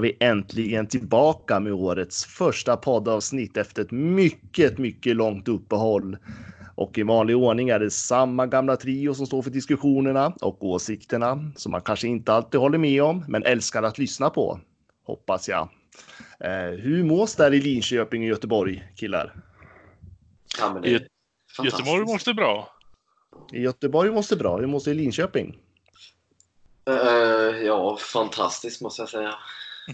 är vi äntligen tillbaka med årets första poddavsnitt efter ett mycket, mycket långt uppehåll. Och i vanlig ordning är det samma gamla trio som står för diskussionerna och åsikterna som man kanske inte alltid håller med om, men älskar att lyssna på. Hoppas jag. Eh, hur mås där i Linköping och Göteborg, killar? Ja, men det. Göteborg måste bra. I Göteborg måste bra. Hur måste i Linköping? Eh, ja, fantastiskt måste jag säga.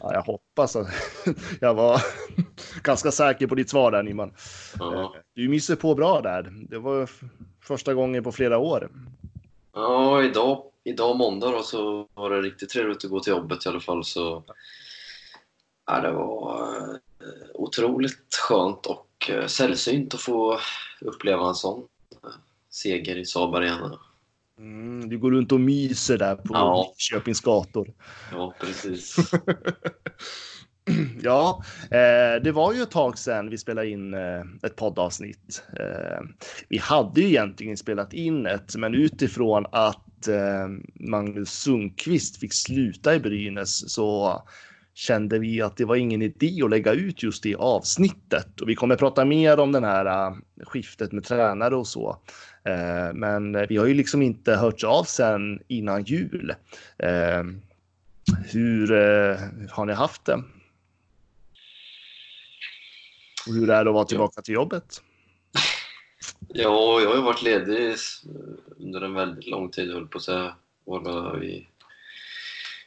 Ja, jag hoppas att jag var ganska säker på ditt svar där Nyman. Ja. Du myser på bra där. Det var första gången på flera år. Ja, idag, idag måndag då, så var det riktigt trevligt att gå till jobbet i alla fall. Så, ja, det var eh, otroligt skönt och eh, sällsynt att få uppleva en sån eh, seger i Saab Arena. Mm, du går runt och myser där på Ja. Linköpings gator. Ja, precis. Ja, eh, det var ju ett tag sedan vi spelade in eh, ett poddavsnitt. Eh, vi hade ju egentligen spelat in ett, men utifrån att eh, Magnus Sundqvist fick sluta i Brynäs så kände vi att det var ingen idé att lägga ut just det avsnittet. Och vi kommer prata mer om den här äh, skiftet med tränare och så. Äh, men vi har ju liksom inte hört av sen innan jul. Äh, hur har ni haft det? Och hur är det att vara tillbaka till jobbet? Ja, jag har ju varit ledig under en väldigt lång tid, höll på att säga. I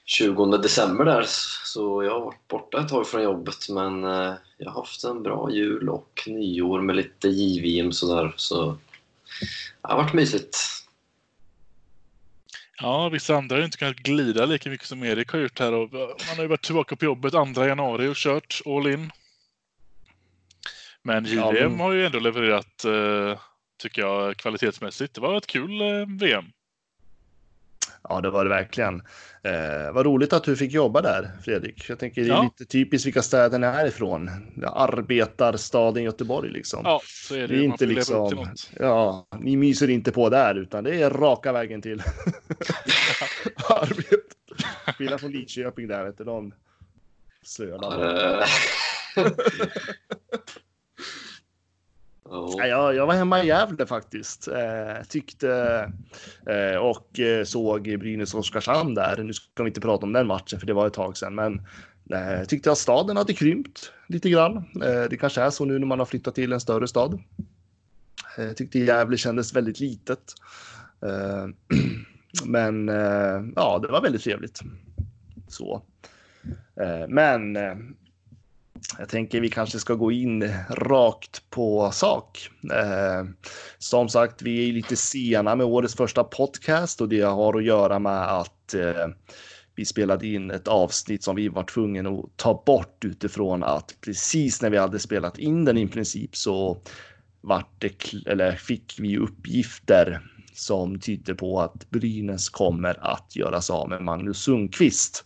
20 december där, så jag har varit borta ett tag från jobbet. Men eh, jag har haft en bra jul och nyår med lite JVM sådär. Så det har varit mysigt. Ja, vissa andra har ju inte kunnat glida lika mycket som Erik har gjort här. Och man har ju varit tillbaka på jobbet 2 januari och kört all in. Men Ja, JVM men- har ju ändå levererat, eh, tycker jag, kvalitetsmässigt. Det var ett kul eh, VM. Ja, det var det verkligen. Eh, vad roligt att du fick jobba där, Fredrik. Jag tänker det är Ja. lite typiskt vilka städer ni är ifrån. Arbetarstaden Göteborg liksom. Ja, så är det. det är inte liksom, ja, ni myser inte på där utan det är raka vägen till arbete. Skillnad från Lidköping där, vet du, de slöar. Oh. jag, jag var hemma i Gävle faktiskt. Eh, tyckte eh, och eh, såg Brynäs-Oskarshamn där. Nu ska vi inte prata om den matchen för det var ett tag sedan, men eh, tyckte att staden hade krympt lite grann. Eh, det kanske är så nu när man har flyttat till en större stad. Eh, tyckte Gävle kändes väldigt litet. Eh, men eh, ja, det var väldigt trevligt. Så. Eh, men eh, jag tänker vi kanske ska gå in rakt på sak. Eh, som sagt, vi är lite sena med årets första podcast och det har att göra med att eh, vi spelade in ett avsnitt som vi var tvungna att ta bort utifrån att precis när vi hade spelat in den i princip så vart det, eller fick vi uppgifter som tyder på att Brynäs kommer att göra sig av med Magnus Sundqvist.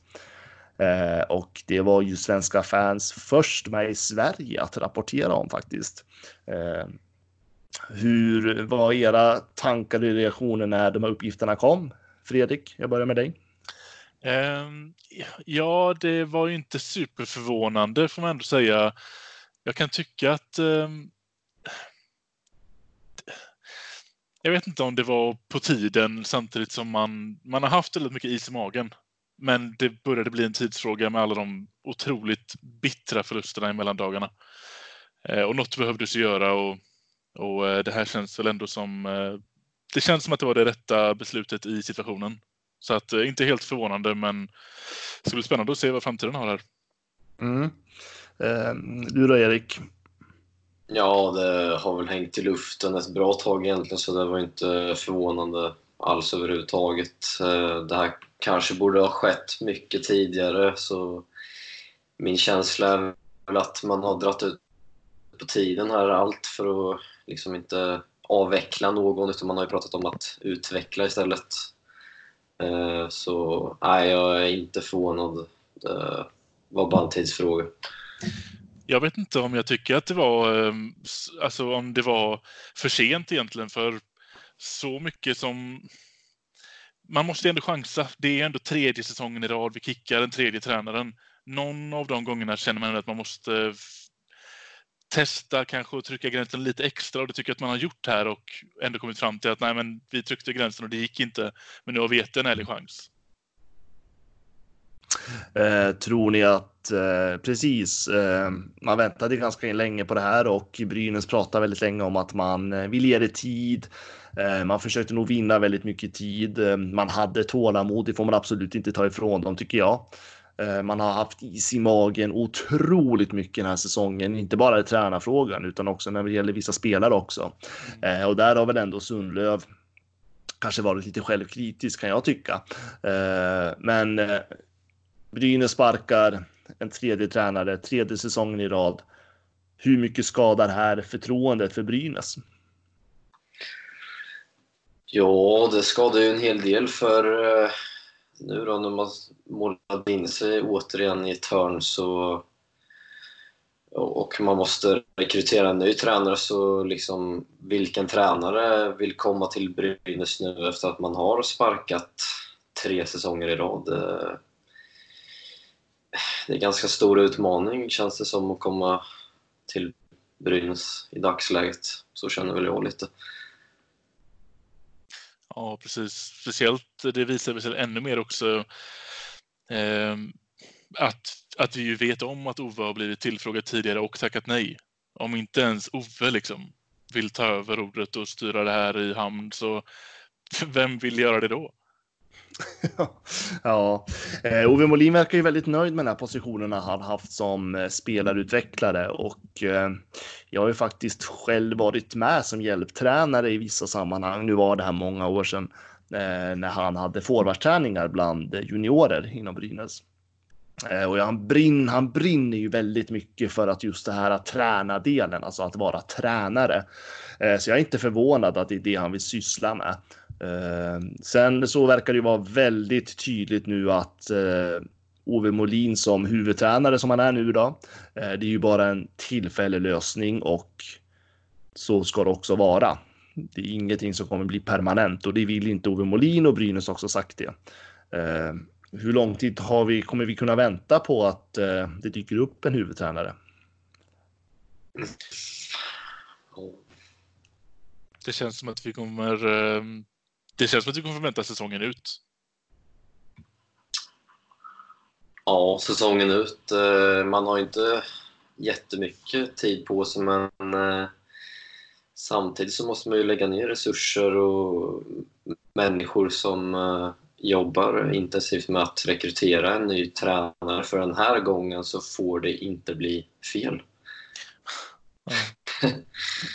Eh, och det var ju svenska fans först med i Sverige att rapportera om faktiskt. Eh, hur var era tankar och reaktioner när de här uppgifterna kom? Fredrik, jag börjar med dig. Ehm, ja, det var ju inte superförvånande får man ändå säga. Jag kan tycka att... Ehm, jag vet inte om det var på tiden samtidigt som man, man har haft väldigt mycket is i magen. Men det började bli en tidsfråga med alla de otroligt bittra förlusterna i mellandagarna. Eh, och något behövdes göra och, och eh, det här känns väl ändå som... Eh, det känns som att det var det rätta beslutet i situationen. Så att inte helt förvånande, men det ska bli spännande att se vad framtiden har här. Mm. Eh, du då Erik? Ja, det har väl hängt i luften ett bra tag egentligen så det var inte förvånande alls överhuvudtaget. Det här kanske borde ha skett mycket tidigare så min känsla är väl att man har dratt ut på tiden här allt för att liksom inte avveckla någon utan man har ju pratat om att utveckla istället. Eh, så nej, jag är inte förvånad. Det var bara en tidsfråga. Jag vet inte om jag tycker att det var, ehm, alltså om det var för sent egentligen för så mycket som man måste ändå chansa. Det är ändå tredje säsongen i rad vi kickar den tredje tränaren. Någon av de gångerna känner man att man måste testa kanske och trycka gränsen lite extra och det tycker jag att man har gjort här och ändå kommit fram till att nej, men vi tryckte gränsen och det gick inte. Men nu har vi gett en ärlig chans. Eh, tror ni att eh, precis, eh, man väntade ganska länge på det här och Brynäs pratar väldigt länge om att man eh, vill ge det tid. Eh, man försökte nog vinna väldigt mycket tid. Eh, man hade tålamod, det får man absolut inte ta ifrån dem tycker jag. Man har haft is i magen otroligt mycket den här säsongen, inte bara i tränarfrågan utan också när det gäller vissa spelare också. Mm. Och där har väl ändå Sundlöv kanske varit lite självkritisk kan jag tycka. Men Brynäs sparkar en tredje tränare, tredje säsongen i rad. Hur mycket skadar här förtroendet för Brynäs? Ja, det skadar ju en hel del för eh, nu då när man målade in sig återigen i ett hörn så och man måste rekrytera en ny tränare så liksom vilken tränare vill komma till Brynäs nu efter att man har sparkat tre säsonger i rad? Eh, det är en ganska stor utmaning känns det som att komma till Brynäs i dagsläget. Så känner väl jag lite. Ja, precis. Speciellt, det visar sig ännu mer också eh, att, att vi ju vet om att Ove har blivit tillfrågad tidigare och tackat nej. Om inte ens Ove liksom vill ta över ordet och styra det här i hamn så vem vill göra det då? ja, eh, Ove Molin verkar ju väldigt nöjd med den här positionen han haft som eh, spelarutvecklare och eh, jag har ju faktiskt själv varit med som hjälptränare i vissa sammanhang. Nu var det här många år sedan eh, när han hade forwardträningar bland juniorer inom Brynäs. Eh, och han, brinn, han brinner ju väldigt mycket för att just det här att träna delen, alltså att vara tränare. Eh, så jag är inte förvånad att det är det han vill syssla med. Eh, sen så verkar det ju vara väldigt tydligt nu att eh, Ove Molin som huvudtränare som han är nu då. Eh, det är ju bara en tillfällig lösning och så ska det också vara. Det är ingenting som kommer bli permanent och det vill inte Ove Molin och Brynäs också sagt det. Eh, hur lång tid har vi, kommer vi kunna vänta på att eh, det dyker upp en huvudtränare? Det känns som att vi kommer eh, det känns som att vi kommer få vänta säsongen ut. Ja, säsongen ut. Eh, man har inte jättemycket tid på sig, men eh, samtidigt så måste man ju lägga ner resurser och människor som eh, jobbar intensivt med att rekrytera en ny tränare. För den här gången så får det inte bli fel.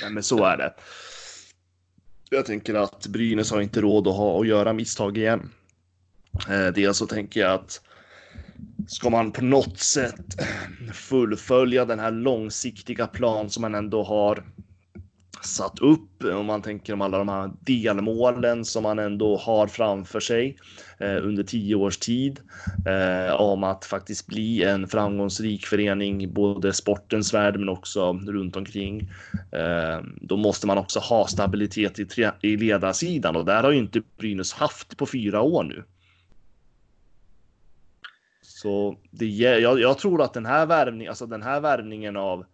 Ja, men så är det. Jag tänker att Brynäs har inte råd att ha att göra misstag igen. Eh, dels så tänker jag att ska man på något sätt fullfölja den här långsiktiga plan som man ändå har satt upp. Om man tänker om alla de här delmålen som man ändå har framför sig eh, under tio års tid eh, om att faktiskt bli en framgångsrik förening, både sportens värld men också runt omkring. Eh, då måste man också ha stabilitet i, i ledarsidan och där har ju inte Brynäs haft på fyra år nu. Så det, jag, jag tror att den här värvningen, alltså den här värvningen av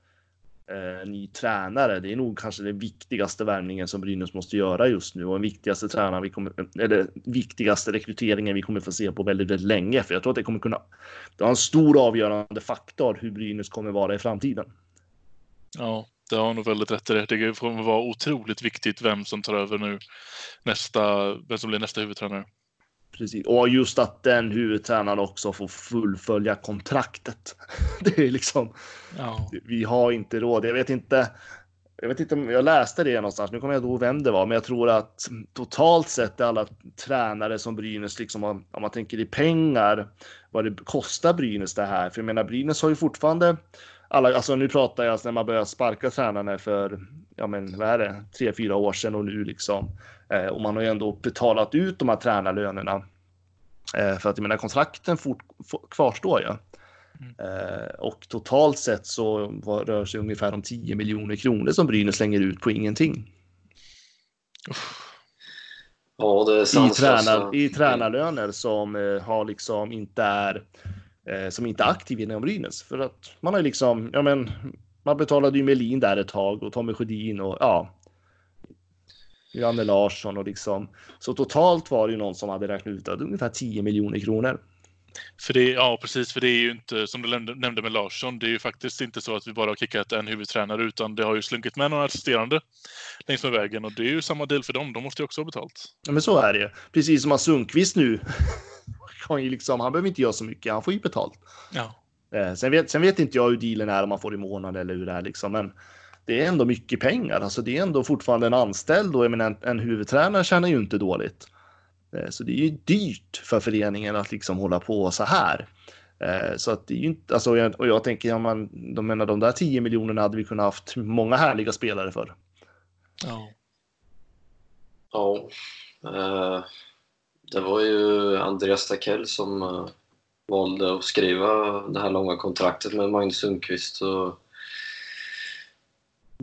eh, ny tränare. Det är nog kanske den viktigaste värvningen som Brynäs måste göra just nu och den viktigaste tränaren vi kommer, eller viktigaste rekryteringen vi kommer få se på väldigt, väldigt länge. För jag tror att det kommer kunna, det har en stor avgörande faktor hur Brynäs kommer vara i framtiden. Ja, det har nog väldigt rätt i det. Det kommer vara otroligt viktigt vem som tar över nu nästa, vem som blir nästa huvudtränare. Precis. Och just att den huvudtränaren också får fullfölja kontraktet. Det är liksom. Ja. Vi har inte råd. Jag vet inte. Jag vet inte om jag läste det någonstans. Nu kommer jag inte ihåg vem det var, men jag tror att totalt sett är alla tränare som Brynäs, liksom om man tänker i pengar, vad det kostar Brynäs det här. För jag menar, Brynäs har ju fortfarande alla, alltså nu pratar jag alltså när man börjar sparka tränarna för, ja men vad är det, tre, fyra år sedan och nu liksom. Eh, och man har ju ändå betalat ut de här tränarlönerna. Eh, för att jag menar kontrakten fort, for, kvarstår ju. Eh, och totalt sett så rör sig ungefär om 10 miljoner kronor som Brynäs slänger ut på ingenting. Ja, det är I, tränar, I tränarlöner som har liksom inte är som inte är aktiv inom Brynäs för att man har liksom, ja men man betalade ju Melin där ett tag och Tommy Sjödin och ja. Janne Larsson och liksom så totalt var det ju någon som hade räknat ut att ungefär 10 miljoner kronor. För det, ja, precis. För det är ju inte, som du nämnde, med Larsson, det är ju faktiskt inte så att vi bara har kickat en huvudtränare, utan det har ju slunkit med några assisterande längs med vägen. Och det är ju samma del för dem. De måste ju också ha betalt. Ja, men så är det ju. Precis som att Sundqvist nu. ju liksom, han behöver inte göra så mycket, han får ju betalt. Ja. Eh, sen, vet, sen vet inte jag hur dealen är om man får i månaden eller hur det är liksom, men det är ändå mycket pengar. Alltså det är ändå fortfarande en anställd och jag menar, en, en huvudtränare tjänar ju inte dåligt. Eh, så det är ju dyrt för föreningen att liksom hålla på så här. Eh, Så att det är ju inte, alltså, jag- och jag tänker, ja, man, de menar de där 10 miljonerna hade vi kunnat haft många härliga spelare för. ja. Ja. Eh, det var ju Andreas Takell som eh, valde att skriva det här långa kontraktet med Magnus Sundqvist. Och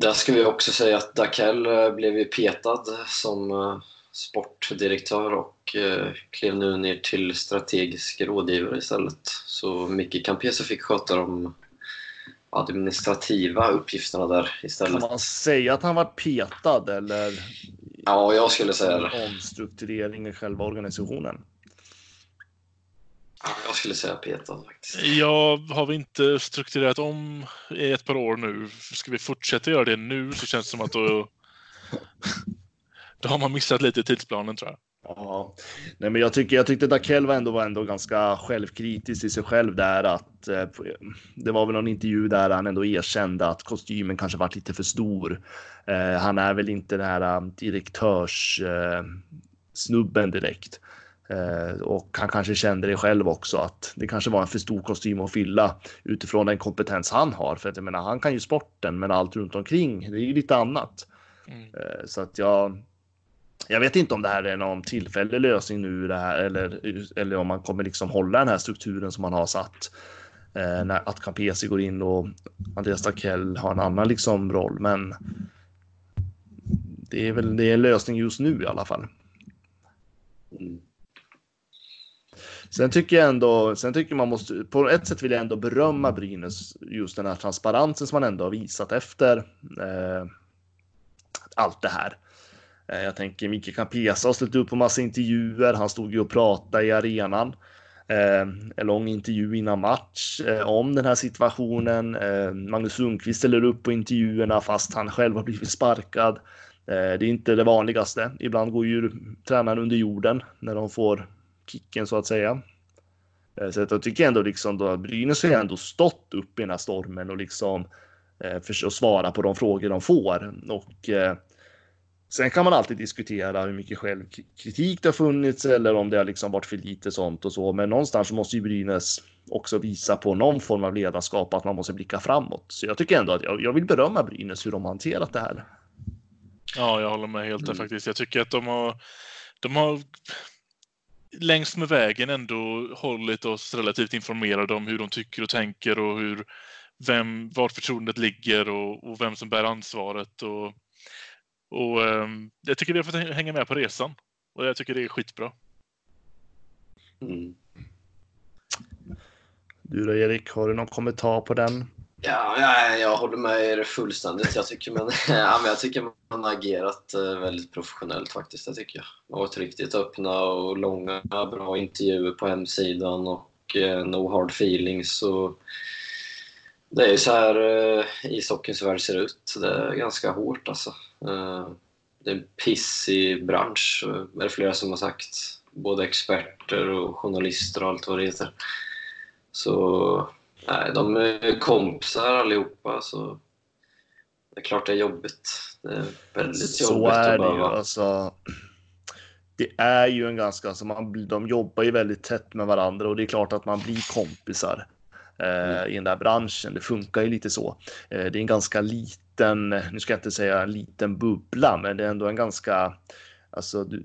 där ska vi också säga att Dakell eh, blev ju petad som eh, sportdirektör och eh, klev nu ner till strategisk rådgivare istället. Så Micke Campese fick sköta de administrativa uppgifterna där Kan istället. man säga att han var petad eller Ja, jag skulle säga det. omstrukturering i själva organisationen? Ja, Jag skulle säga petad faktiskt. Jag har vi inte strukturerat om i ett par år nu. Ska vi fortsätta göra det nu så känns det som att då, då har man missat lite i tidsplanen tror jag. Ja, nej, men jag tycker jag tyckte Dakell var ändå var ändå ganska självkritisk i sig själv där att eh, det var väl någon intervju där han ändå erkände att kostymen kanske varit lite för stor. Eh, han är väl inte den här um, direktörs eh, snubben direkt. Eh, och han kanske kände det själv också att det kanske var en för stor kostym att fylla utifrån den kompetens han har. För att jag menar, han kan ju sporten, men allt runt omkring, det är ju lite annat. Mm. Eh, Så att jag, jag vet inte om det här är någon tillfällig lösning nu det här, eller, eller om man kommer liksom hålla den här strukturen som man har satt. Eh, när att Campesi går in och Andreas Dackell har en annan liksom roll. Men det är väl det är en lösning just nu i alla fall. Mm. Sen tycker jag ändå, sen tycker man måste, på ett sätt vill jag ändå berömma Brynäs, just den här transparensen som man ändå har visat efter eh, allt det här. Eh, jag tänker Micke Campesa har ställt upp på massa intervjuer, han stod ju och pratade i arenan. Eh, en lång intervju innan match eh, om den här situationen. Eh, Magnus Sundqvist ställer upp på intervjuerna fast han själv har blivit sparkad. Eh, det är inte det vanligaste. Ibland går ju tränaren under jorden när de får kicken så att säga. Eh, Så att jag tycker ändå liksom då Brynäs har ändå stått upp i den här stormen och liksom eh, att svara på de frågor de får. Och eh, sen kan man alltid diskutera hur mycket självkritik det har funnits eller om det har liksom varit för lite sånt och så. Men någonstans måste ju Brynäs också visa på någon form av ledarskap att man måste blicka framåt. Så jag tycker ändå att jag, jag vill berömma Brynäs hur de har hanterat det här. Ja, jag håller med helt där Mm. faktiskt. Jag tycker att de har, de har längs med vägen ändå hållit oss relativt informerade om hur de tycker och tänker och hur, vem, var förtroendet ligger och, och vem som bär ansvaret. Och, och um, jag tycker vi har fått hänga med på resan. Och jag tycker det är skitbra. Mm. Du då Erik, har du någon kommentar på den? Ja, jag, jag håller med er fullständigt. Jag tycker man, ja, men jag tycker man har agerat eh, väldigt professionellt faktiskt. Det tycker jag. Har varit riktigt öppna och långa, bra intervjuer på hemsidan och eh, no hard feelings. Och det är ju så här eh, ishockeyns värld ser ut. Det är ganska hårt alltså. Eh, det är en pissig bransch, eh, är det flera som har sagt. Både experter och journalister och allt vad det heter. Så Nej, de är kompisar allihopa så det är klart det är jobbigt. Det är väldigt Så jobbigt är att det ju. Alltså, det är ju en ganska, alltså man, de jobbar ju väldigt tätt med varandra och det är klart att man blir kompisar eh, i den där branschen. Det funkar ju lite så. Eh, det är en ganska liten, nu ska jag inte säga en liten bubbla, men det är ändå en ganska, alltså du,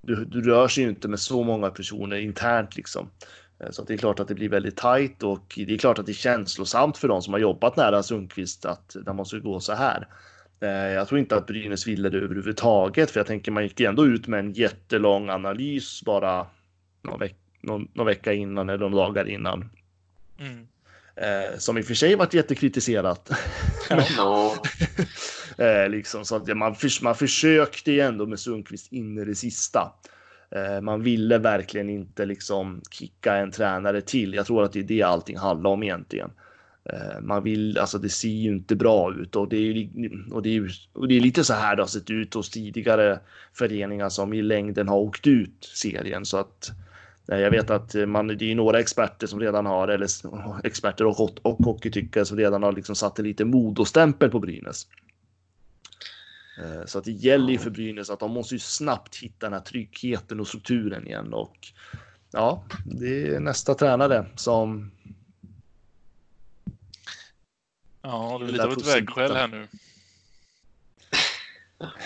du, du rör sig ju inte med så många personer internt liksom. Eh, så det är klart att det blir väldigt tajt och det är klart att det är känslosamt för de som har jobbat nära Sundqvist att det måste gå så här. Eh, jag tror inte att Brynäs ville det överhuvudtaget, för jag tänker man gick ändå ut med en jättelång analys bara någon, veck någon, någon vecka innan eller några dagar innan. Mm. Eh, som i och för sig varit jättekritiserat. Ja. eh, liksom, så att man, för, man försökte ju ändå med Sundqvist in i det sista. Eh, man ville verkligen inte liksom kicka en tränare till. Jag tror att det är det allting handlar om egentligen. Eh, man vill, alltså det ser ju inte bra ut och det är, och det är, och det är lite så här det har sett ut hos tidigare föreningar som i längden har åkt ut serien så att jag vet att man, det är några experter som redan har, eller experter och, och hockeytyckare som redan har liksom satt lite modostämpel på Brynäs. Eh, så att det gäller ju för Brynäs att de måste ju snabbt hitta den här tryggheten och strukturen igen och ja, det är nästa tränare som. Ja, det är lite av ett vägskäl här nu.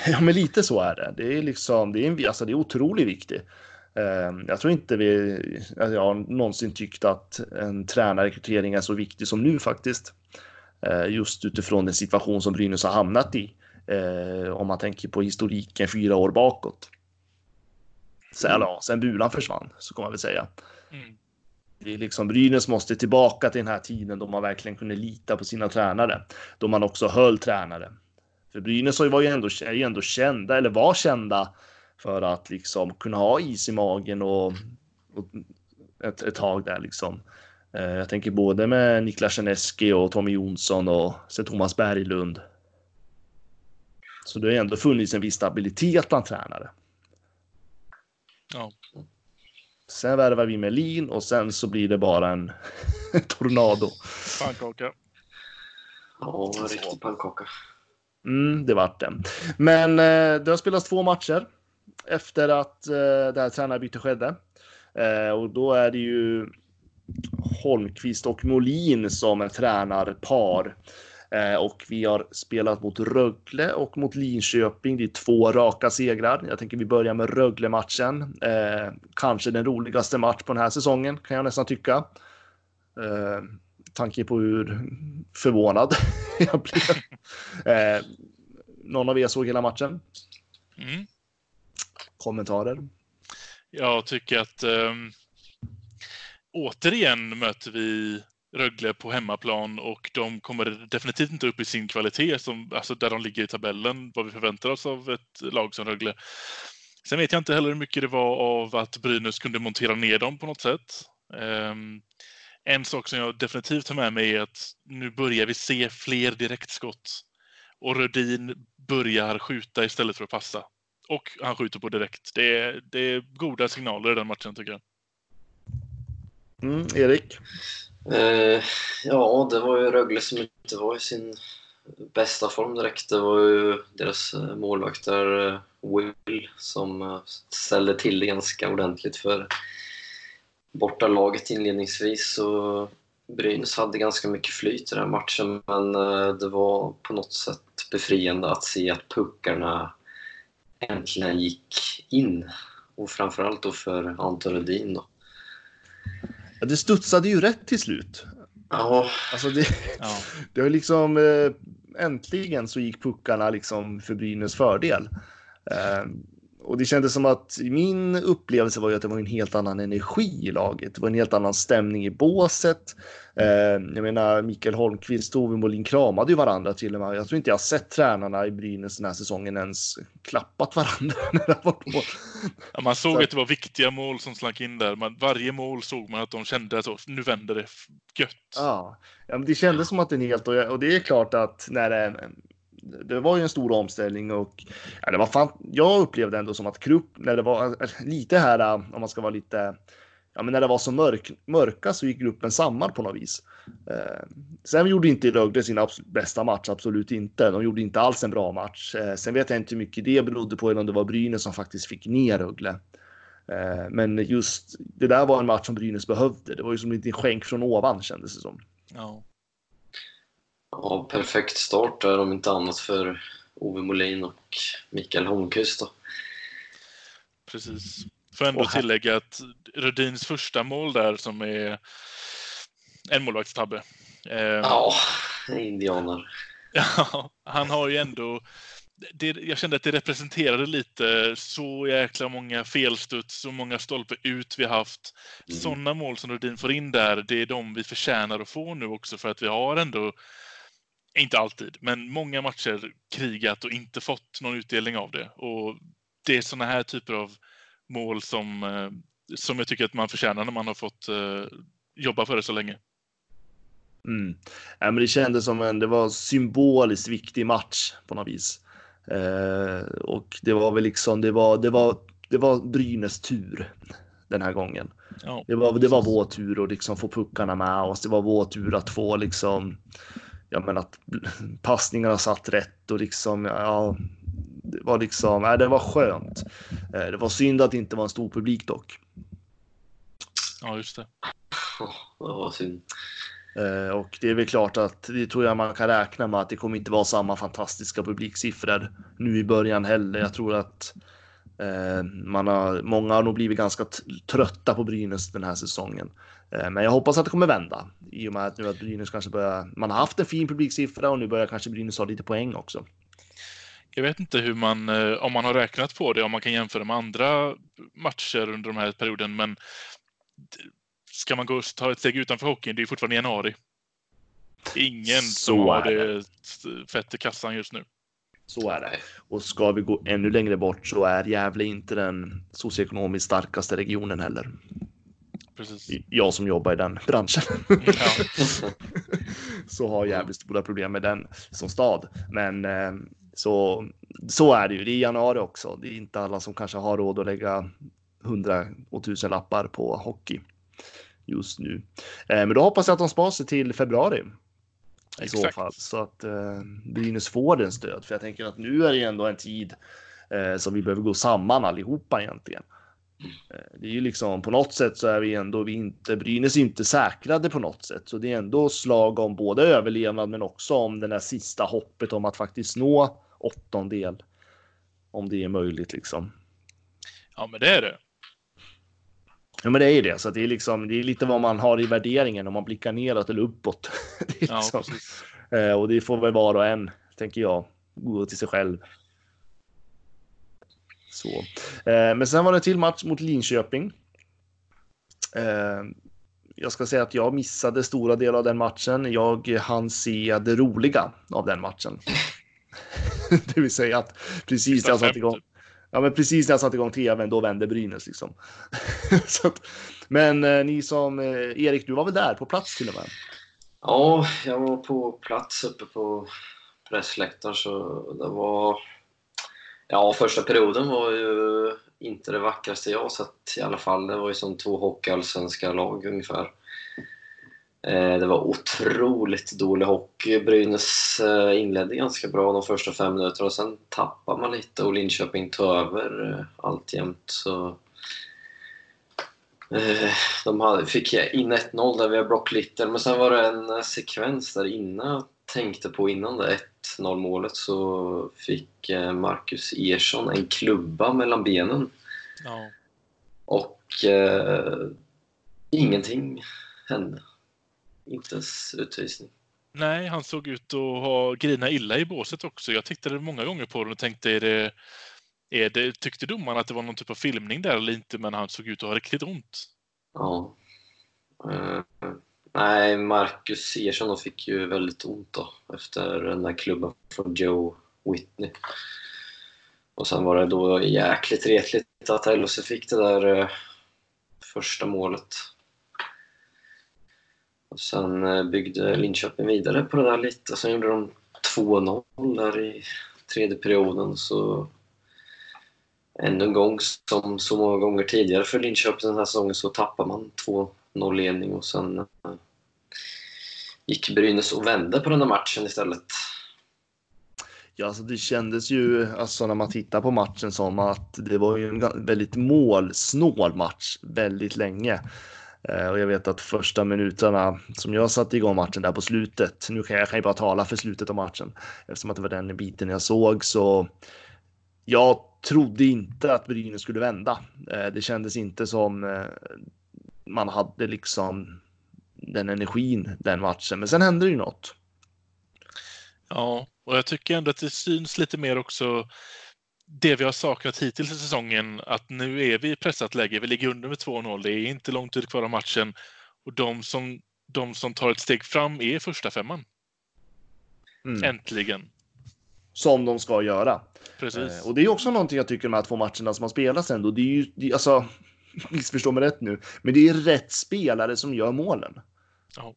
Ja, men lite så är det. Det är liksom, det är, en, alltså det är otroligt viktigt. Eh, jag tror inte vi, alltså jag har någonsin tyckt att en tränarrekrytering är så viktig som nu faktiskt. Eh, just utifrån den situation som Brynäs har hamnat i. Eh, om man tänker på historiken fyra år bakåt. Sen, mm. ja, sen Bulan försvann, så kan man väl säga. Mm. Det är liksom Brynäs måste tillbaka till den här tiden då man verkligen kunde lita på sina tränare. Då man också höll tränare. För Brynäs var ju ändå, är ju ändå kända, eller var kända, för att liksom kunna ha is i magen och, och ett, ett tag där liksom. Eh, jag tänker både med Niklas Tjerneski och Tommy Jonsson och sen Thomas Berglund så det har ändå funnits en viss stabilitet bland tränare. Ja. Sen värvar vi Melin och sen så blir det bara en tornado. Pannkaka. Ja, en riktig pannkaka. Mm, det vart det. Men eh, det har spelats två matcher efter att eh, det här tränarbytet skedde. Eh, och då är det ju Holmqvist och Molin som är tränarpar. Eh, och vi har spelat mot Rögle och mot Linköping. Det är två raka segrar. Jag tänker vi börjar med Rögle-matchen. Eh, kanske den roligaste match på den här säsongen kan jag nästan tycka. Eh, tanke på hur förvånad jag blev. Eh, någon av er såg hela matchen? Mm. Kommentarer? Jag tycker att um, återigen möter vi Rögle på hemmaplan och de kommer definitivt inte upp i sin kvalitet, som, alltså där de ligger i tabellen, vad vi förväntar oss av ett lag som Rögle. Sen vet jag inte heller hur mycket det var av att Brynäs kunde montera ner dem på något sätt. Um, en sak som jag definitivt har med mig är att nu börjar vi se fler direktskott. Och Rödin börjar skjuta istället för att passa. Och han skjuter på direkt. Det är, det är goda signaler i den matchen tycker jag. Mm, Erik? Eh, ja, det var ju Rögle som inte var i sin bästa form direkt. Det var ju deras eh, målvakt där, eh, Will, som eh, ställde till det ganska ordentligt för bortalaget inledningsvis. Så Brynäs hade ganska mycket flyt i den här matchen, men eh, det var på något sätt befriande att se att puckarna äntligen gick in. Och framförallt då för Anton Rudin. Då. Ja, det studsade ju rätt till slut. Ja. Alltså det, ja. det var liksom eh, äntligen så gick puckarna liksom för Brynäs fördel. Och det kändes som att min upplevelse var ju att det var en helt annan energi i laget. Det var en helt annan stämning i båset. Eh, jag menar, Mikael Holmqvist och Ove Molin kramade ju varandra till och med. Jag tror inte jag sett tränarna i Brynäs den här säsongen ens klappat varandra när det var på. Ja, man såg Så. att det var viktiga mål som slank in där. Man, varje mål såg man att de kände att nu vänder det gött. Ja, ja men det kändes som att det är helt och, och det är klart att när det det var ju en stor omställning och ja, det var fan, jag upplevde ändå som att Krupp, när det var alltså, lite här, äh, om man ska vara lite, ja men när det var så mörk, mörka så gick gruppen samman på något vis. Eh, sen gjorde inte Rögle sin bästa match, absolut inte. De gjorde inte alls en bra match. Eh, sen vet jag inte hur mycket det berodde på eller om det var Brynäs som faktiskt fick ner Rögle. Eh, men just det där var en match som Brynäs behövde. Det var ju som en liten skänk från ovan kändes det som. Ja. Ja, perfekt start där om inte annat för Ove Molin och Mikael Holmqvist. Då. Precis. Får ändå tillägga att Rudins första mål där som är en målvaktstabbe. Eh, Ja, indianer. Ja, han har ju ändå... Det, jag kände att det representerade lite så jäkla många felstuds, så många stolpe ut vi haft. Mm. Sådana mål som Rudin får in där, det är de vi förtjänar att få nu också för att vi har ändå, inte alltid, men många matcher krigat och inte fått någon utdelning av det. Och det är sådana här typer av mål som, eh, som jag tycker att man förtjänar när man har fått eh, jobba för det så länge. Mm. Ja, men det kändes som en det var symboliskt viktig match på något vis. Eh, och det var väl liksom det var det var det var Brynäs tur den här gången. Ja, Det var, det var vår tur att liksom få puckarna med oss. Det var vår tur att få liksom. Ja, men att passningarna satt rätt och liksom. Ja, det var liksom. Nej, det var skönt. Eh, Det var synd att det inte var en stor publik dock. ja just det. Det var synd. Eh, Och det är väl klart att det tror jag man kan räkna med att det kommer inte vara samma fantastiska publiksiffror nu i början heller. Jag tror att eh, man har, många har nog blivit ganska trötta på Brynäs den här säsongen. Eh, Men jag hoppas att det kommer vända i och med att nu att Brynäs kanske börjar. Man har haft en fin publiksiffra och nu börjar kanske Brynäs ha lite poäng också. Jag vet inte hur man, eh, om man har räknat på det, om man kan jämföra med andra matcher under den här perioden, men ska man gå ta ett steg utanför hockeyn, det är fortfarande januari. Ingen som Så har är det fett i kassan just nu. Så är det. Och ska vi gå ännu längre bort så är Gävle inte den socioekonomiskt starkaste regionen heller. Precis. Jag som jobbar i den branschen. Ja, så har Gävle stora problem med den som stad. Men eh, så, så är det ju. Det är januari också. Det är inte alla som kanske har råd att lägga hundra och tusen lappar på hockey just nu. Eh, men då hoppas jag att de sparar sig till februari. I så fall så att eh, Brynäs får den stöd. För jag tänker att nu är det ändå en tid eh, som vi behöver gå samman allihopa egentligen. Eh, Det är ju liksom på något sätt så är vi ändå vi inte Brynäs är inte säkrade på något sätt, så det är ändå slag om både överlevnad men också om den där sista hoppet om att faktiskt nå åttondel. Om det är möjligt liksom. ja men det är det. Ja, men det är ju det, så att det är liksom. Det är lite vad man har i värderingen om man blickar neråt eller uppåt. Det Ja, liksom, precis. eh, och det får väl var och en, tänker jag, gå till sig själv. Så, eh, men sen var det en till match mot Linköping. Eh, jag ska säga att jag missade stora delar av den matchen. Jag hann se det roliga av den matchen. det vill säga att precis när jag satte igång. Ja, men precis när jag satte igång tvn, då vände Brynäs liksom. Så att, men eh, ni som eh, Erik, du var väl där på plats till och med? Ja, jag var på plats uppe på pressläktaren så det var... Ja, första perioden var ju inte det vackraste jag sett i alla fall. Det var ju som två hockeyallsvenska lag ungefär. Eh, Det var otroligt dålig hockey. Brynäs eh, inledde ganska bra de första fem minuterna och sen tappade man lite och Linköping tog över eh, alltjämt. Så De hade, fick in 1-0 där via Brock Little, men sen var det en sekvens där innan jag tänkte på innan det 1-0 målet så fick Marcus Ersson en klubba mellan benen Ja. och eh, ingenting hände. Inte ens utvisning. Nej, han såg ut att ha grina illa i båset också. Jag tittade många gånger på den och tänkte, är det, är det, tyckte domaren att det var någon typ av filmning där eller inte? Men han såg ut att ha riktigt ont. Ja. Eh, nej, Marcus Ersson fick ju väldigt ont då efter den där klubban från Joe Whitney. Och sen var det då jäkligt retligt att LHC fick det där eh, första målet. Och sen eh, byggde Linköping vidare på det där lite. Sen gjorde de 2-0 där i tredje perioden. Så ännu en gång, som så många gånger tidigare för Linköping den här säsongen, så tappar man 2-0 ledning och sen eh, gick Brynäs och vände på den där matchen istället. Ja, alltså det kändes ju alltså när man tittar på matchen som att det var ju en väldigt målsnål match väldigt länge. Eh, och jag vet att första minuterna som jag satte igång matchen där på slutet. Nu kan jag, jag kan ju bara tala för slutet av matchen eftersom att det var den biten jag såg så. Jag trodde inte att Brynäs skulle vända. Eh, det kändes inte som eh, man hade liksom den energin den matchen. Men sen hände det ju något. Ja, och jag tycker ändå att det syns lite mer också det vi har saknat hittills i säsongen, att nu är vi i pressat läge. Vi ligger under med 2-0. Det är inte lång tid kvar av matchen. Och de som, de som tar ett steg fram är första femman. Mm. Äntligen. Som de ska göra. Precis. Eh, och det är också någonting jag tycker med här två matcherna som har spelats ändå. Det är ju, det, alltså, missförstå mig rätt nu, men det är rätt spelare som gör målen.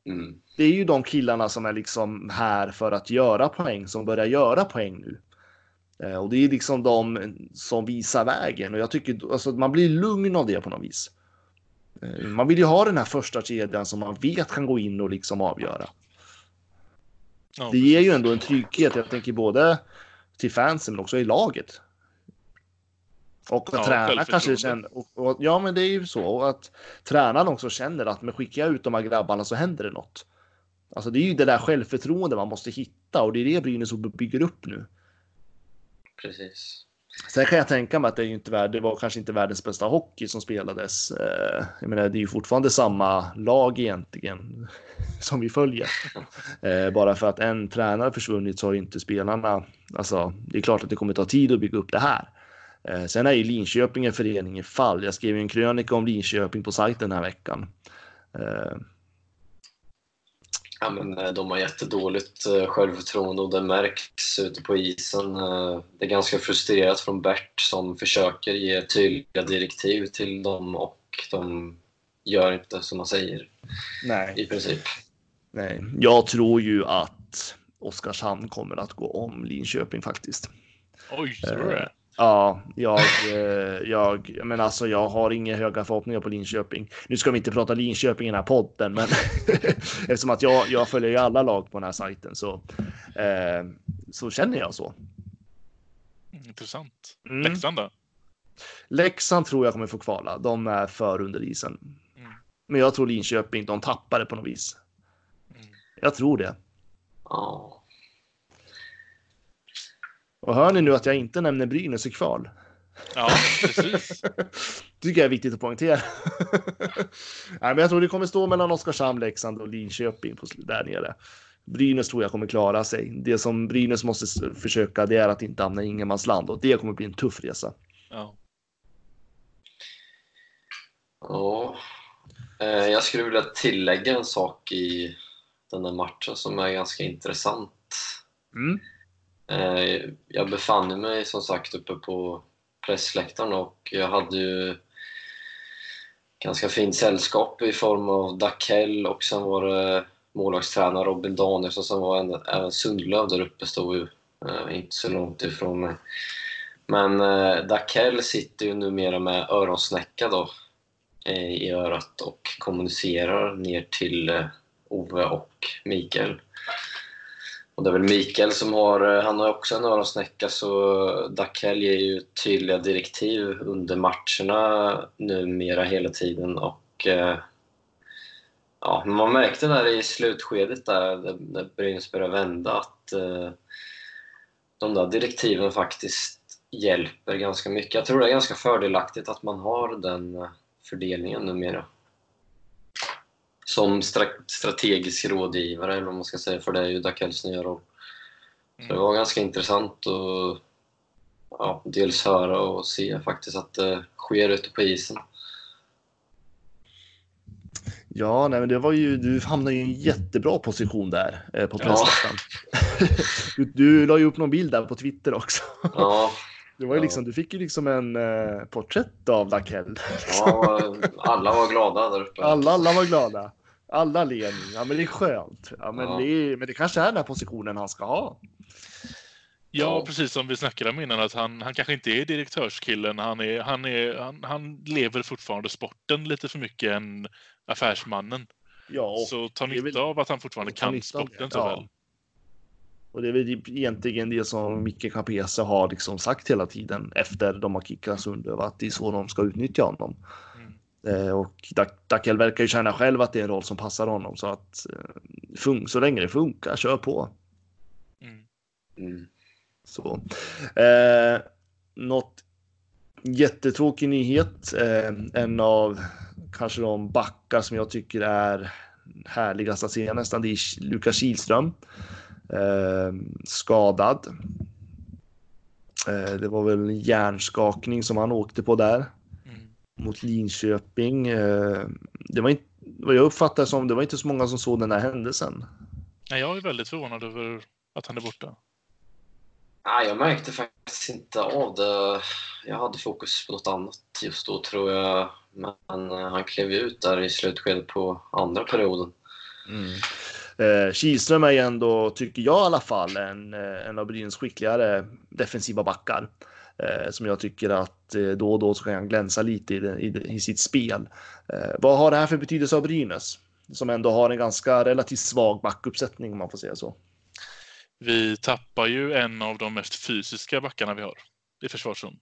Mm. Det är ju de killarna som är liksom här för att göra poäng, som börjar göra poäng nu. Eh, och det är liksom de som visar vägen och jag tycker alltså, man blir lugn av det på något vis. Eh, man vill ju ha den här första kedjan som man vet kan gå in och liksom avgöra. Det ger ju ändå en trygghet. Jag tänker både till fansen men också i laget. Och ja, tränaren kanske känner, och, och, ja men det är ju så att tränaren också känner att med skickar jag ut de här grabbarna så händer det något. Alltså det är ju det där självförtroende man måste hitta och det är det Brynäs bygger upp nu. Precis. Sen kan jag tänka mig att det, är inte, det var kanske inte världens bästa hockey som spelades. Eh, jag menar, det är ju fortfarande samma lag egentligen som vi följer. Eh, bara för att en tränare försvunnit så har inte spelarna. Alltså, det är klart att det kommer ta tid att bygga upp det här. Eh, sen är ju Linköping en förening i fall. Jag skrev en krönika om Linköping på sajten den här veckan. Ja, men eh, de har jättedåligt eh, självförtroende och det märks ute på isen. Eh, det är ganska frustrerat från Bert som försöker ge tydliga direktiv till dem och de gör inte som man säger. Nej. I princip. Nej, jag tror ju att Oskarshamn kommer att gå om Linköping faktiskt. Oj, tror du det? Ja, jag, eh, jag, men alltså jag har inga höga förhoppningar på Linköping. Nu ska vi inte prata Linköping i den här podden, men eftersom att jag, jag följer ju alla lag på den här sajten så, eh, så känner jag så. Intressant. Mm. Leksand då? Leksand tror jag kommer få kvala. De är för under isen. Mm. Men jag tror Linköping, de tappar det på något vis. Mm. Jag tror det. Oh. Och hör ni nu att jag inte nämner Brynäs i kval? Ja, precis. tycker jag är viktigt att poängtera. Nej, men jag tror det kommer stå mellan Oskarshamn, Leksand och Linköping på, där nere. Brynäs tror jag kommer klara sig. Det som Brynäs måste försöka det är att inte hamna i ingenmansland och det kommer bli en tuff resa. Ja. Ja, eh, jag skulle vilja tillägga en sak i den här matchen som är ganska intressant. Mm. Eh, jag befann mig som sagt uppe på pressläktaren och jag hade ju ganska fint sällskap i form av Dakell och sen var det målvaktstränare Robin Danielsson som var en, även Sundlöv där uppe stod ju eh, inte så långt ifrån mig. Men eh, Dakell sitter ju numera med öronsnäcka då eh, i örat och kommunicerar ner till Ove och Mikael. Och det är väl Mikael som har, eh, han har också en öronsnäcka så Dakell ger ju tydliga direktiv under matcherna numera hela tiden och eh, ja, man märkte där i slutskedet där, när Brynäs började vända att eh, de där direktiven faktiskt hjälper ganska mycket. Jag tror det är ganska fördelaktigt att man har den fördelningen numera som strategisk rådgivare, eller vad man ska säga, för det är ju Dakells nya roll. Så det var ganska intressant att ja, dels höra och se faktiskt att det sker ute på isen. Ja, nej, men det var ju, du hamnade i en jättebra position där eh, på presslistan. Ja. du, du la ju upp någon bild där på Twitter också. Ja, det var ju liksom, du fick ju liksom en eh, porträtt av Lakell. Ja, alla var glada där uppe. Alla, alla var glada. Alla ler nu. Ja, men det är skönt. Ja, men, ja. Det är, men det kanske är den här positionen han ska ha. Ja, precis som vi snackade om innan, att han, han kanske inte är direktörskillen. Han, är, han, är, han, han lever fortfarande sporten lite för mycket än affärsmannen. Ja, så ta nytta väl, av att han fortfarande kan sporten så ja. väl. Och det är väl egentligen det som Micke Capese har liksom sagt hela tiden efter de har kickat Sundlöv, att det är så de ska utnyttja honom. Eh, och Dackel verkar ju känna själv att det är en roll som passar honom så att eh, så länge det funkar, kör på. Mm. Mm. Så. Eh, något jättetråkig nyhet. Eh, en av kanske de backar som jag tycker är härligast att se nästan. Det är Lukas Kihlström. Eh, skadad. Eh, det var väl en hjärnskakning som han åkte på där. Mot Linköping. Eh, det var inte vad jag uppfattar som. Det var inte så många som såg den här händelsen. Nej, jag är väldigt förvånad över att han är borta. Nej, jag märkte faktiskt inte av det. Jag hade fokus på något annat just då, tror jag. Men eh, han klev ut där i slutskedet på andra perioden. Eh, Kihlström är ju ändå, tycker jag i alla fall, en, eh, en av Brynäs skickligare defensiva backar. Eh, som jag tycker att eh, då och då så kan han glänsa lite i, det- i, det- i sitt spel. Eh, vad har det här för betydelse av Brynäs? Som ändå har en ganska relativt svag backuppsättning om man får säga så. Vi tappar ju en av de mest fysiska backarna vi har i försvarszon.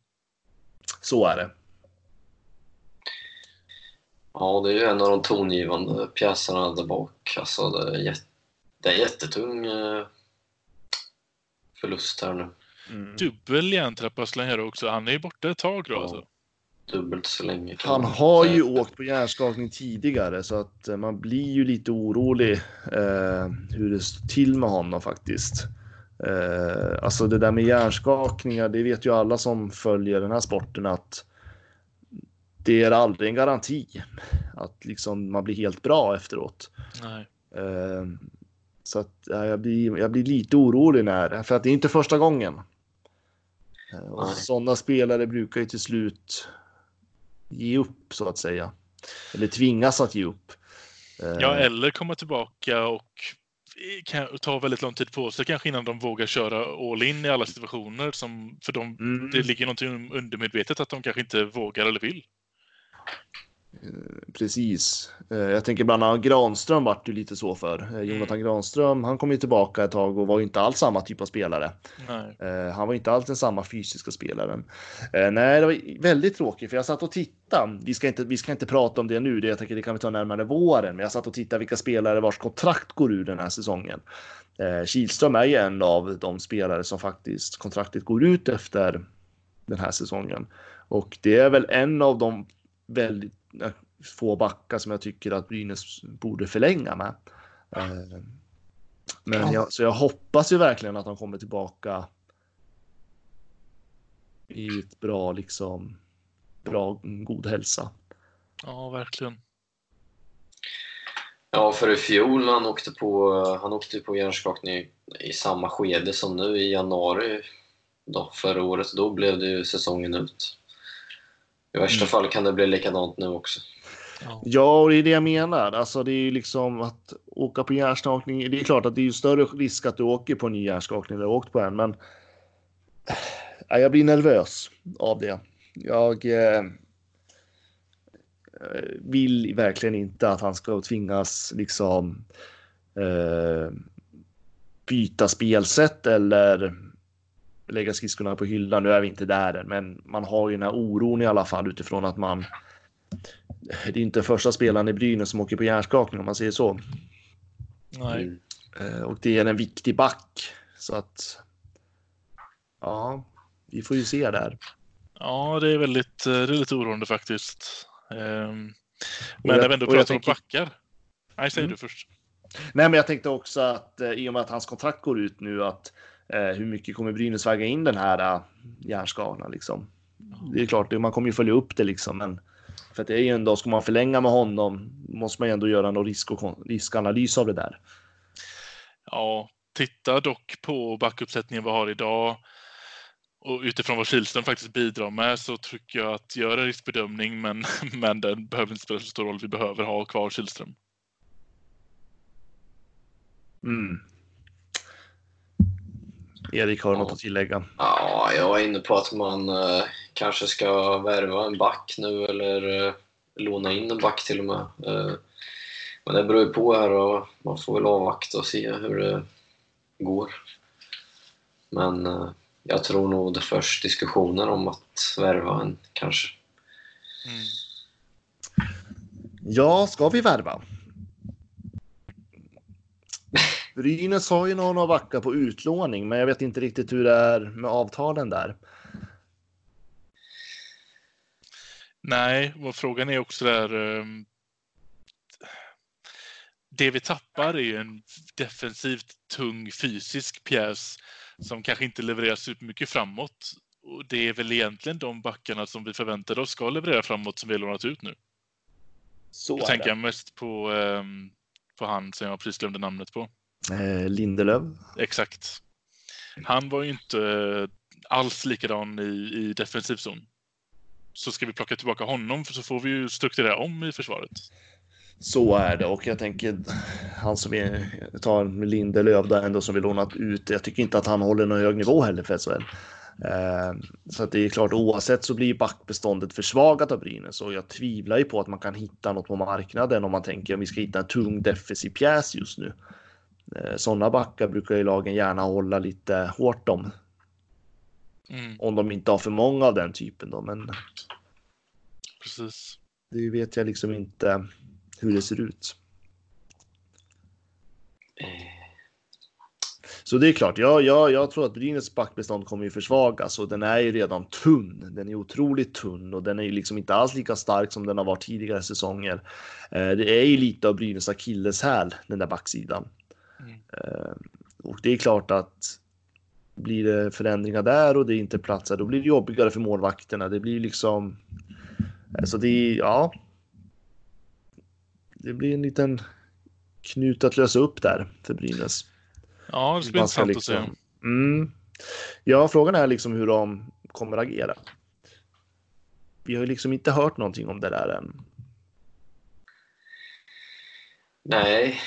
Så är det. Ja, det är ju en av de tongivande pjäserna där bak. Alltså, det är, jätte, det är en jättetung förlust här nu. Dubbel hjärntrappa Slangero också. Han är ju borta ett tag då Ja. alltså. Dubbelt så länge. Han har ju åkt på hjärnskakning tidigare så att eh, man blir ju lite orolig eh, hur det står till med honom faktiskt. Eh, alltså det där med hjärnskakningar, det vet ju alla som följer den här sporten att det är aldrig en garanti att liksom man blir helt bra efteråt. Nej. Eh, så att ja, jag, blir, jag blir lite orolig när, för att det är inte första gången. Eh, och sådana spelare brukar ju till slut ge upp så att säga. Eller tvingas att ge upp. Eh, Ja, eller komma tillbaka och ta väldigt lång tid på sig kanske innan de vågar köra all in i alla situationer. Som, för de, mm, det ligger någonting undermedvetet att de kanske inte vågar eller vill. Precis. Eh, jag tänker bland annat Granström vart ju lite så för. Eh, Jonathan Granström, han kom ju tillbaka ett tag och var inte alls samma typ av spelare. Nej. Eh, han var inte alls den samma fysiska spelaren. Eh, nej, det var väldigt tråkigt för jag satt och tittade. Vi ska inte, vi ska inte prata om det nu, det jag tänker det kan vi ta närmare våren. Men jag satt och tittade vilka spelare vars kontrakt går ur den här säsongen. Eh, Kihlström är ju en av de spelare som faktiskt kontraktet går ut efter den här säsongen. Och det är väl en av de väldigt eh, få backar som jag tycker att Brynäs borde förlänga med. Eh, men jag, så jag hoppas ju verkligen att han kommer tillbaka i ett bra, liksom, bra, god hälsa. Ja, verkligen. Ja, för i fjol när han åkte på, han åkte på hjärnskakning i, i samma skede som nu i januari då, förra året. Då blev det ju säsongen ut. I värsta Mm. fall kan det bli likadant nu också. Ja. Ja, och det är det jag menar. Alltså, det är ju liksom att åka på hjärnskakning. Det är klart att det är ju större risk att du åker på en ny hjärnskakning har åkt på en, men. Ja, jag blir nervös av det. Jag. Eh, vill verkligen inte att han ska tvingas liksom. Eh, byta spelsätt eller lägga skridskorna på hyllan. Nu är vi inte där än, men man har ju den här oron i alla fall utifrån att man det är inte första spelaren i Brynäs som åker på hjärnskakning om man säger så. Nej. Eh, Och det är en viktig back. Så att. Ja, vi får ju se där. Ja, det är väldigt eh, det är lite oroande faktiskt. Ehm, Men jag- när vi ändå pratar om tänker- backar. Nej, säg Mm. du först. Nej, men jag tänkte också att eh, i och med att hans kontrakt går ut nu att hur mycket kommer Brynäs väga in den här uh, hjärnskadan liksom? Det är klart, man kommer ju följa upp det liksom, men för att det är ju ändå, ska man förlänga med honom måste man ju ändå göra någon risk och riskanalys av det där. Ja, titta dock på backuppsättningen vi har idag och utifrån vad Kihlström faktiskt bidrar med så tycker jag att göra riskbedömning men, men den behöver inte spela så stor roll. Vi behöver ha kvar Kihlström. Mm. Erik, har Ja. något att tillägga? Ja, jag är inne på att man eh, kanske ska värva en back nu eller eh, låna in en back till och med. Eh, men det beror ju på här och man får väl avvakta och se hur det går. Men eh, jag tror nog det förs diskussioner om att värva en kanske. Mm. Ja, ska vi värva? Brynäs har ju några backar på utlåning, men jag vet inte riktigt hur det är med avtalen där. Nej, och frågan är också där. Um, det vi tappar är ju en defensivt tung fysisk pjäs som kanske inte levererar supermycket framåt. Och det är väl egentligen de backarna som vi förväntade oss ska leverera framåt som vi har lånat ut nu. Så Då tänker jag mest på, um, på han som jag precis glömde namnet på. Eh, Lindelöf. Exakt. Han var ju inte alls likadan i, i defensiv zon. Så ska vi plocka tillbaka honom så får vi ju strukturera om i försvaret. Så är det och jag tänker han som vi tar Lindelöf där ändå som vi lånat ut. Jag tycker inte att han håller någon hög nivå heller för SHL. Eh, så att det är klart oavsett så blir backbeståndet försvagat av Brynäs och jag tvivlar ju på att man kan hitta något på marknaden om man tänker om vi ska hitta en tung defensiv pjäs just nu. Eh, Sådana backar brukar ju lagen gärna hålla lite hårt om. Mm, Om de inte har för många av den typen då, men precis. det vet jag liksom inte hur det ser ut. Så det är klart, ja, ja, jag tror att Brynäs backbestånd kommer ju försvagas och den är ju redan tunn. Den är otroligt tunn och den är ju liksom inte alls lika stark som den har varit tidigare säsonger. Eh, det är ju lite av Brynäs akilleshäl, den där backsidan. Mm. Eh, och det är klart att blir det förändringar där och det inte platsar, då blir det jobbigare för målvakterna. Det blir liksom. Alltså det är ja. Det blir en liten knut att lösa upp där för Brynäs. Ja, det blir intressant att se. liksom- Mm. Ja, frågan är liksom hur de kommer agera. Vi har ju liksom inte hört någonting om det där än. Nej,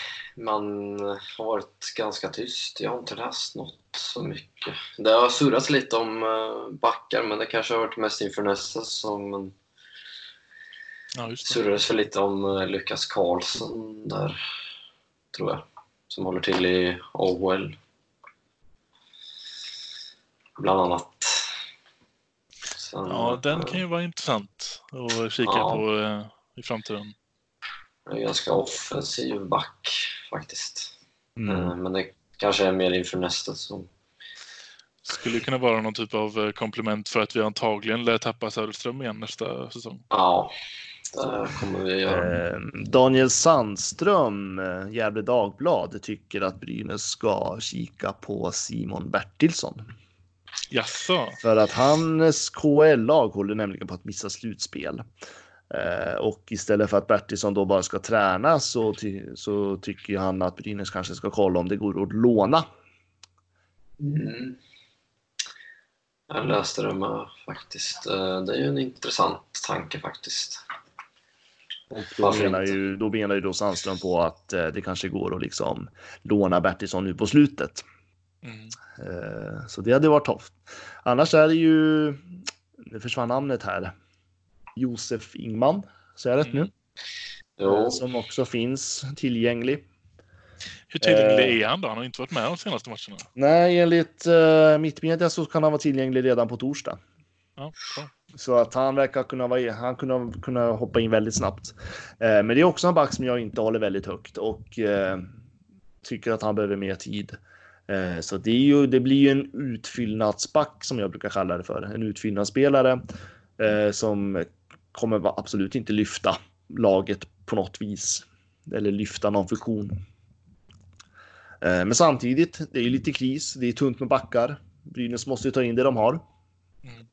man har varit ganska tyst. Jag har inte läst något så mycket. Det har surrats lite om eh, backar, men det kanske har varit mest inför nästa säsong. Men Ja, det. surrades väl lite om eh, Lukas Karlsson där, tror jag. Som håller till i AHL. Bland annat. Sen, Ja, den eh, kan ju vara intressant att kika Ja. på i framtiden. En ganska offensiv back faktiskt. Mm. Eh, Men det kanske är mer inför nästa säsong. Skulle kunna vara någon typ av eh, komplement för att vi antagligen lär tappa Söderström igen nästa säsong. Ja, det kommer vi göra. Eh, Daniel Sandström, eh, Gävle Dagblad, tycker att Brynäs ska kika på Simon Bertilsson. Jaså? För att hans KL-lag håller nämligen på att missa slutspel. Eh, och istället för att Bertilsson då bara ska träna så, ty så tycker han att Brynäs kanske ska kolla om det går att låna. Mm. Jag läste det med faktiskt. Eh, Det är ju en intressant tanke faktiskt. Och då menar, ju, då menar ju då Sandström på att eh, det kanske går att liksom låna Bertilsson nu på slutet. Mm. Så det hade varit tufft. Annars är det ju, nu försvann namnet här, Josef Ingman, säger jag rätt nu? Mm. Jo, Eh, Som också finns tillgänglig. Hur tillgänglig Eh. är han då? Han har inte varit med de senaste matcherna. Nej, enligt uh, Mittmedia så kan han vara tillgänglig redan på torsdag. Ja. Så att han verkar kunna, vara, han kunna, kunna hoppa in väldigt snabbt. Eh, men det är också en back som jag inte håller väldigt högt och eh, tycker att han behöver mer tid. Eh, så det, är ju, det blir ju en utfyllnadsback som jag brukar kalla det för. En utfyllnadsspelare som kommer absolut inte lyfta laget på något vis. Eller lyfta någon funktion. Eh, men samtidigt, det är ju lite kris. Det är tunt med backar. Brynäs måste ju ta in det de har. Mm.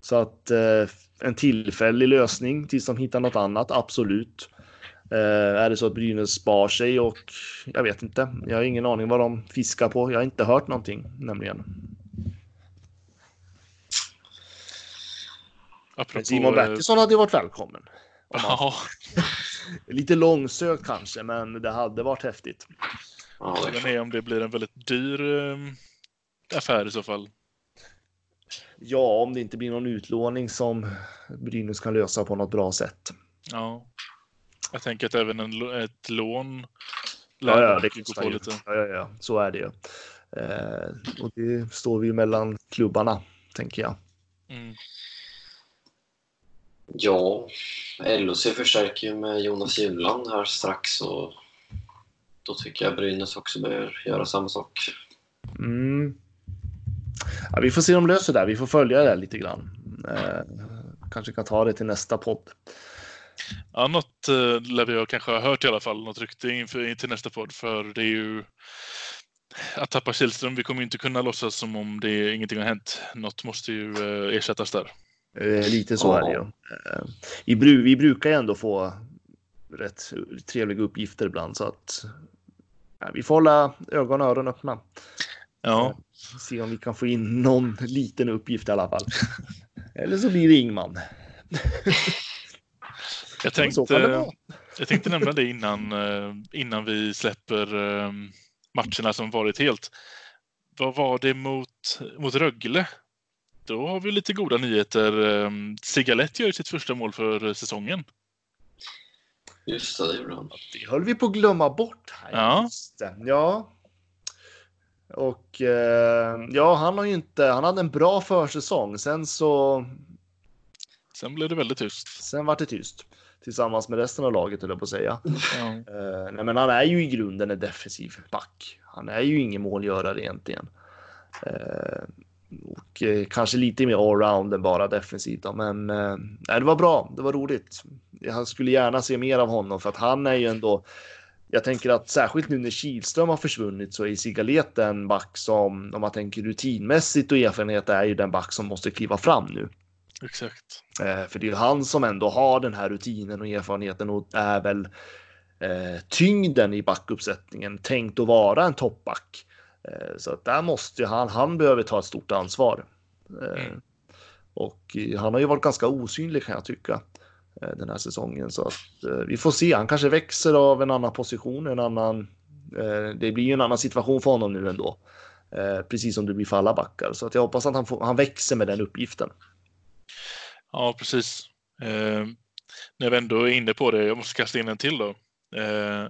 Så att eh, en tillfällig lösning tills de hittar något annat, absolut. Eh, är det så att Brynäs spar sig och jag vet inte. Jag har ingen aning vad de fiskar på. Jag har inte hört någonting nämligen. Apropå, Men Simon eh, Bertilsson hade ju varit välkommen. Om man- Ja, Lite långsökt kanske, men det hade varit häftigt. ja, det är frågan är om det blir en väldigt dyr eh, affär i så fall. Ja, om det inte blir någon utlåning som Brynäs kan lösa på något bra sätt. Ja. Jag tänker att även en, ett lån Ja, ja, det gå på ju. lite. Ja, ja, ja, så är det ju. Eh, och det står vi ju mellan klubbarna, tänker jag. Mm. Ja, LOC förstärker ju med Jonas Juland här strax och då tycker jag Brynäs också bör göra samma sak. Mm. Ja, vi får se om de löser det. här. Vi får följa det här lite grann. Eh, kanske kan ta det till nästa podd. Ja, något eh, lär vi kanske ha hört i alla fall, något rykte inför till nästa podd. För det är ju att tappa Kihlström. Vi kommer inte kunna låtsas som om det ingenting har hänt. Något måste ju eh, ersättas där. Eh, lite så är det ju. Eh, vi, vi brukar ju ändå få rätt trevliga uppgifter ibland så att ja, vi får hålla ögon och öron öppna. Ja. Se om vi kan få in någon liten uppgift i alla fall. Eller så blir det Ingman. Jag tänkte, jag tänkte nämna det innan, eh, innan vi släpper eh, matcherna som varit helt. Vad var det mot, mot Rögle? Då har vi lite goda nyheter. Eh, Sigalett gör sitt första mål för säsongen. Just det, det gjorde han. Det höll vi på att glömma bort. Här. Ja. Just det. Ja. Och eh, ja, han har ju inte. Han hade en bra försäsong. Sen så. Sen blev det väldigt tyst. Sen var det tyst tillsammans med resten av laget höll jag på att säga. Ja. Eh, nej, men han är ju i grunden en defensiv back. Han är ju ingen målgörare egentligen. Eh, och eh, kanske lite mer allround än bara defensivt. Då. Men eh, det var bra. Det var roligt. Jag skulle gärna se mer av honom för att han är ju ändå. Jag tänker att särskilt nu när Kihlström har försvunnit så är Sigalet en back som om man tänker rutinmässigt och erfarenhet är ju den back som måste kliva fram nu. Exakt. Eh, för det är ju han som ändå har den här rutinen och erfarenheten och är väl eh, tyngden i backuppsättningen tänkt att vara en toppback. Eh, så att där måste ju han, han behöver ta ett stort ansvar. Eh, Mm. Och han har ju varit ganska osynlig kan jag tycka eh, den här säsongen. Så att vi får se, han kanske växer av en annan position, en annan. Det blir ju en annan situation för honom nu ändå. Precis som det blir för alla backar. Så att jag hoppas att han, får, han växer med den uppgiften. Ja, precis. Eh, när vi ändå är inne på det, jag måste kasta in en till då. Eh,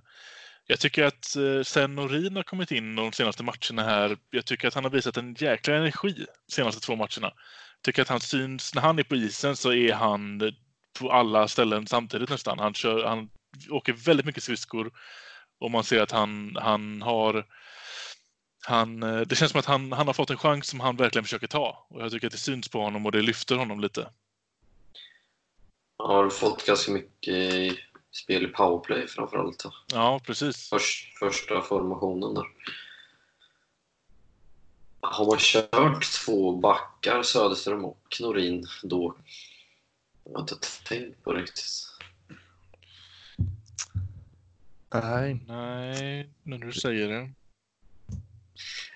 jag tycker att eh, sen Norin har kommit in de senaste matcherna här, jag tycker att han har visat en jäkla energi de senaste två matcherna. Jag tycker att han syns, när han är på isen så är han eh, på alla ställen samtidigt nästan. Han, kör, han åker väldigt mycket skridskor och man ser att han, han har han, eh, det känns som att han, han har fått en chans som han verkligen försöker ta. Och jag tycker att det syns på honom och det lyfter honom lite. Han har fått ganska mycket i spel i powerplay framförallt. Ja, precis. Först, första formationen där. Har man kört två backar, Söderström och Norin, då... Jag har inte tänkt på det riktigt. Nej, Nej, nu när du säger det.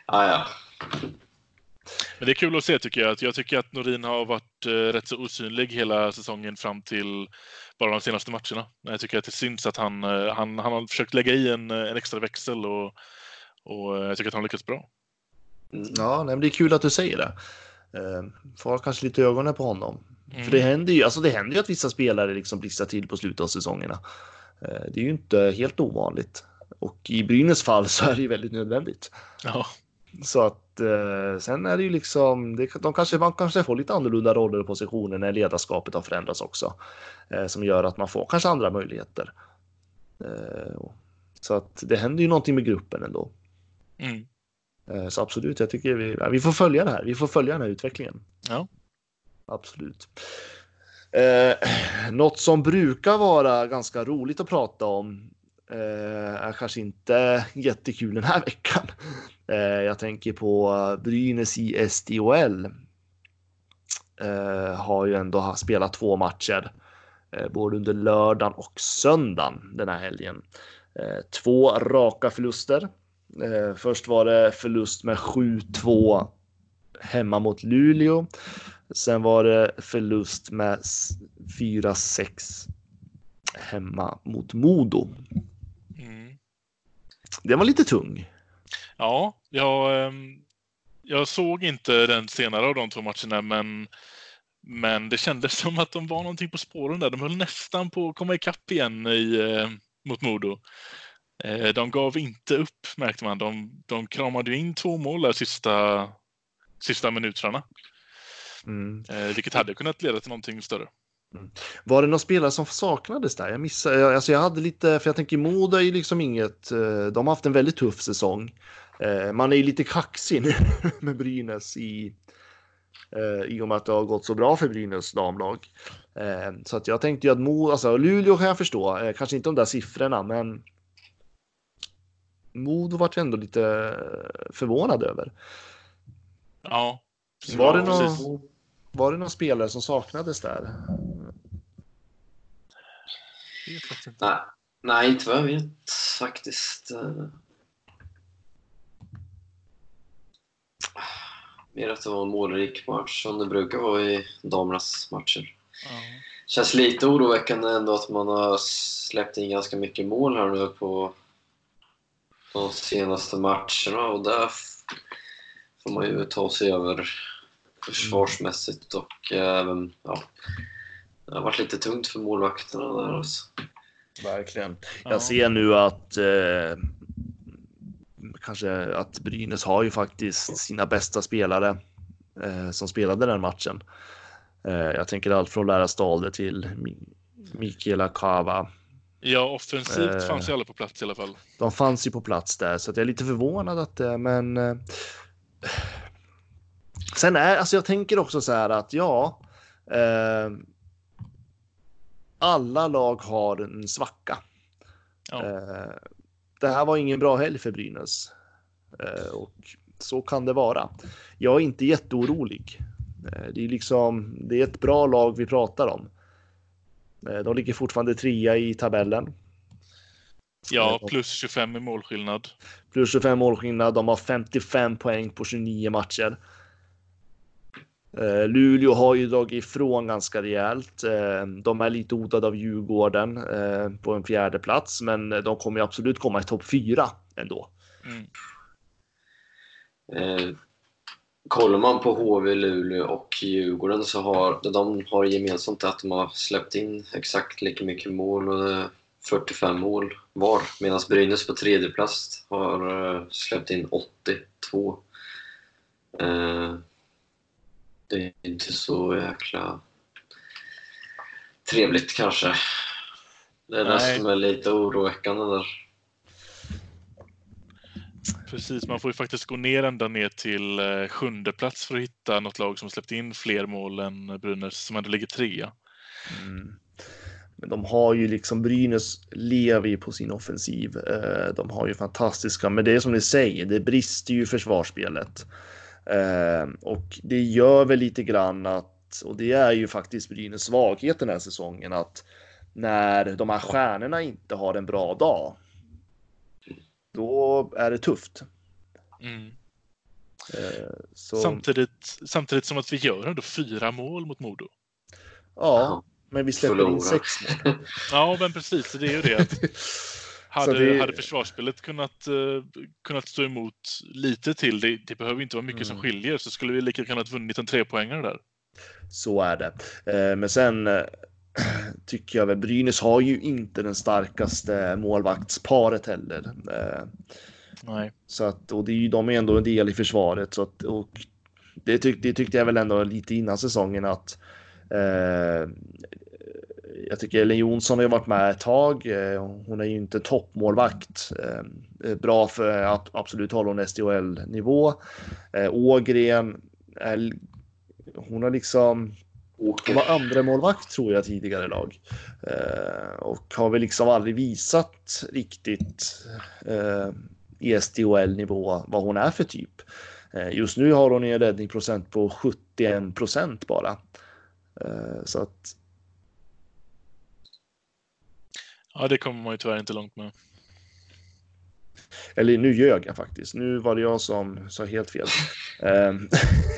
Ah, ja. Men det är kul att se tycker jag. Jag tycker att Norin har varit eh, rätt så osynlig hela säsongen fram till bara de senaste matcherna. Jag tycker att det syns att han, eh, han, han har försökt lägga i en, eh, en extra växel och, och eh, jag tycker att han har lyckats bra. Mm. Ja, nej, men det är kul att du säger det. Får kanske lite ögonen på honom. Mm. För det händer ju, alltså det händer ju att vissa spelare liksom blixtrar till på slutet av säsongerna. Det är ju inte helt ovanligt. Och i Brynäs fall så är det ju väldigt nödvändigt. Ja, Så att eh, sen är det ju liksom, det, de kanske, man kanske får lite annorlunda roller och positioner när ledarskapet har förändrats också. Eh, som gör att man får kanske andra möjligheter. Eh, så att det händer ju någonting med gruppen ändå. mm. Eh, Så absolut, jag tycker vi, ja, vi får följa det här. Vi får följa den här utvecklingen. Ja. Absolut. Eh, något som brukar vara ganska roligt att prata om Eh, är kanske inte jättekul den här veckan. Eh, jag tänker på Brynäs i SDHL. Eh, har ju ändå spelat två matcher. Eh, både under lördagen och söndagen den här helgen. Eh, två raka förluster. Eh, först var det förlust med 7-2 hemma mot Luleå. Sen var det förlust med 4-6 hemma mot Modo. Det var lite tung. Ja, jag, ehm, jag såg inte den senare av de två matcherna, men, men det kändes som att de var någonting på spåren där. De höll nästan på att komma ikapp igen i, eh, mot Modo. Eh, de gav inte upp, märkte man. De, de kramade in två mål där sista, sista minuterna, Mm. eh, vilket hade kunnat leda till någonting större. Var det någon spelare som saknades där? Jag missade. Alltså jag hade lite, för jag tänker Modo är ju liksom inget. eh, De har haft en väldigt tuff säsong. Eh, Man är ju lite kaxig nu med Brynäs i eh, i och med att det har gått så bra för Brynäs damlag. Så att jag tänkte ju att Mo, alltså Luleå kan jag förstå, kanske inte de där siffrorna, men Modo vart jag ändå lite förvånad över. Ja. Var det, någon, var det någon spelare som saknades där? Vet faktiskt inte. Nej, nej, inte vad jag vet faktiskt. Mer att det var en målrik match som det brukar vara i damernas matcher. Ja. Känns lite oroväckande ändå att man har släppt in ganska mycket mål här nu på de senaste matcherna och där får man ju ta sig över försvarsmässigt och även, ja, det har varit lite tungt för målvakterna där alltså. Verkligen. Ja. Jag ser nu att eh, kanske att Brynäs har ju faktiskt sina bästa spelare eh, som spelade den matchen. Eh, jag tänker allt från Lara Stalde till Mi- Mikaela Kava. Ja, offensivt Eh. fanns ju alla på plats i alla fall. De fanns ju på plats där så att jag är lite förvånad att det, men. Eh, sen är alltså jag tänker också så här att ja. Alla lag har en svacka. Ja. Eh, det här var ingen bra helg för Brynäs. Eh, och så kan det vara. Jag är inte jätteorolig. Eh, det är liksom, det är ett bra lag vi pratar om. De ligger fortfarande trea i tabellen. Ja, plus 25 i målskillnad. Plus 25 målskillnad. De har 55 poäng på 29 matcher. Eh, Luleå har ju dragit ifrån ganska rejält. Eh, de är lite hotade av Djurgården eh, på en fjärde plats, men de kommer ju absolut komma i topp fyra ändå. Mm. Eh, kollar man på HV, Luleå och Djurgården så har de har gemensamt att de har släppt in exakt lika mycket mål och det är 45 mål var. Medan Brynäs på tredje plats har släppt in 82. Eh, det är inte så jäkla trevligt kanske. Det är det Nej. som är lite oroväckande där. Precis, man får ju faktiskt gå ner ända ner till eh, sjunde plats för att hitta något lag som släppt in fler mål än Brynäs som ändå ligger trea. Men de har ju liksom Brynäs lever ju på sin offensiv. Eh, De har ju fantastiska, men det är som ni säger, det brister ju försvarsspelet. Eh, Och det gör väl lite grann att, och det är ju faktiskt Brynäs svaghet den här säsongen, att när de här stjärnorna inte har en bra dag, då är det tufft. Mm. Eh, Så, Samtidigt, samtidigt som att vi gör ändå fyra mål mot Modo. ja, men vi släpper in Förlorar. sex mål. Ja, men precis. Det är ju det. Hade, det- hade försvarsspelet kunnat, eh, kunnat stå emot lite till, det, det behöver inte vara mycket som Mm. skiljer, så skulle vi lika gärna ha vunnit en trepoängare där. Så är det. Eh, Men sen eh, tycker jag väl Brynäs har ju inte den starkaste målvaktsparet heller. Eh, Nej. Så att, och det är ju, de är ändå en del i försvaret. Så att, och det, tyck, det tyckte jag väl ändå lite innan säsongen att eh, jag tycker Ellen Jonsson har ju varit med ett tag. Eh, hon är ju inte toppmålvakt. Eh, bra för att absolut hålla hon SDHL-nivå. Eh, Ågren, är, hon har liksom hon var andra målvakt tror jag tidigare lag. Och har väl liksom aldrig visat riktigt i SDHL-nivå vad hon är för typ. Just nu har hon en räddningsprocent på 71 procent bara. Så att Ja, det kommer man ju tyvärr inte långt med. Eller nu ljög jag faktiskt. Nu var det jag som sa helt fel. Ehm,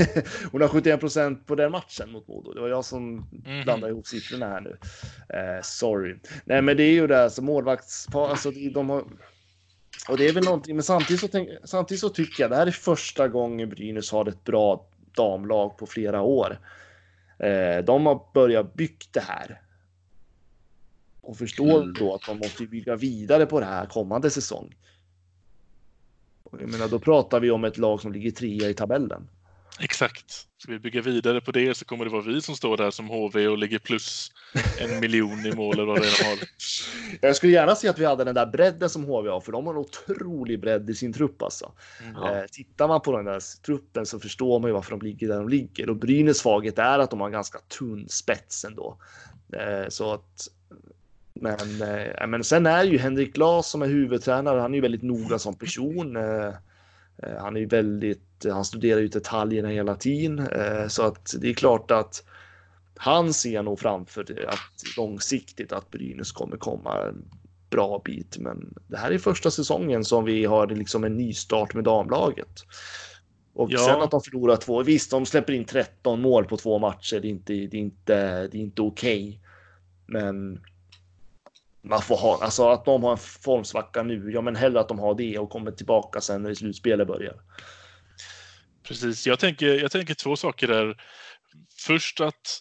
Hon har 71 procent på den matchen mot Modo. Det var jag som Mhm. blandade ihop siffrorna här nu. Eh, sorry. Nej, men det är ju det som målvaktspar. Alltså, de har... Och det är väl någonting, men samtidigt så, tänk, samtidigt så tycker jag det här är första gången Brynäs har ett bra damlag på flera år. Eh, de har börjat bygga det här. Och förstår Mm. då att de måste bygga vidare på det här kommande säsong. Och Jag menar, då pratar vi om ett lag som ligger trea i tabellen. Exakt. Ska vi bygga vidare på det så kommer det vara vi som står där som HV och ligger plus en miljon i mål eller vad det har. Jag skulle gärna se att vi hade den där bredden som HV har, för de har en otrolig bredd i sin trupp alltså. Ja. Eh, tittar man på den där truppen så förstår man ju varför de ligger där de ligger och Brynäs svaghet är att de har en ganska tunn spets ändå. Eh, så att men, eh, men sen är ju Henrik Glas som är huvudtränare. Han är ju väldigt noga som person. Eh, eh, han är ju väldigt, han studerar ju detaljerna hela tiden eh, så att det är klart att han ser nog framför det att långsiktigt att Brynäs kommer komma en bra bit. Men det här är första säsongen som vi har liksom en nystart med damlaget. Och Ja. sen att de förlorar två. Visst, de släpper in 13 mål på två matcher. Det är inte, det är inte, det är inte okej. Men man får ha, alltså att de har en formsvacka nu. Ja, men hellre att de har det och kommer tillbaka sen när slutspelet börjar. Precis. Jag tänker, jag tänker två saker där. Först att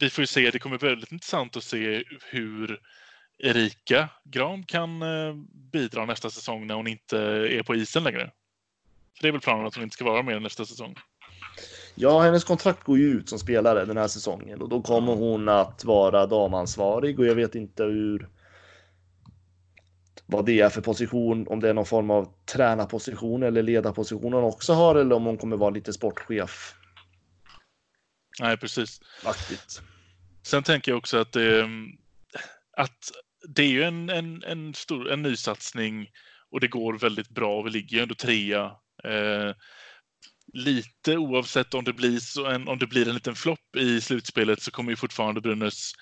vi får ju se, det kommer bli väldigt intressant att se hur Erika Gran kan eh, bidra nästa säsong när hon inte är på isen längre. För det är väl planen att hon inte ska vara med nästa säsong. Ja, hennes kontrakt går ju ut som spelare den här säsongen och då kommer hon att vara damansvarig och jag vet inte hur vad det är för position, om det är någon form av tränarposition eller ledarposition hon också har eller om hon kommer vara lite sportchef. Nej, precis. Aktigt. Sen tänker jag också att det, att det är ju en, en, en, stor, en ny satsning och det går väldigt bra. Vi ligger ju ändå trea. Eh, lite oavsett om det, blir så en, om det blir en liten flopp i slutspelet så kommer ju fortfarande Brynäs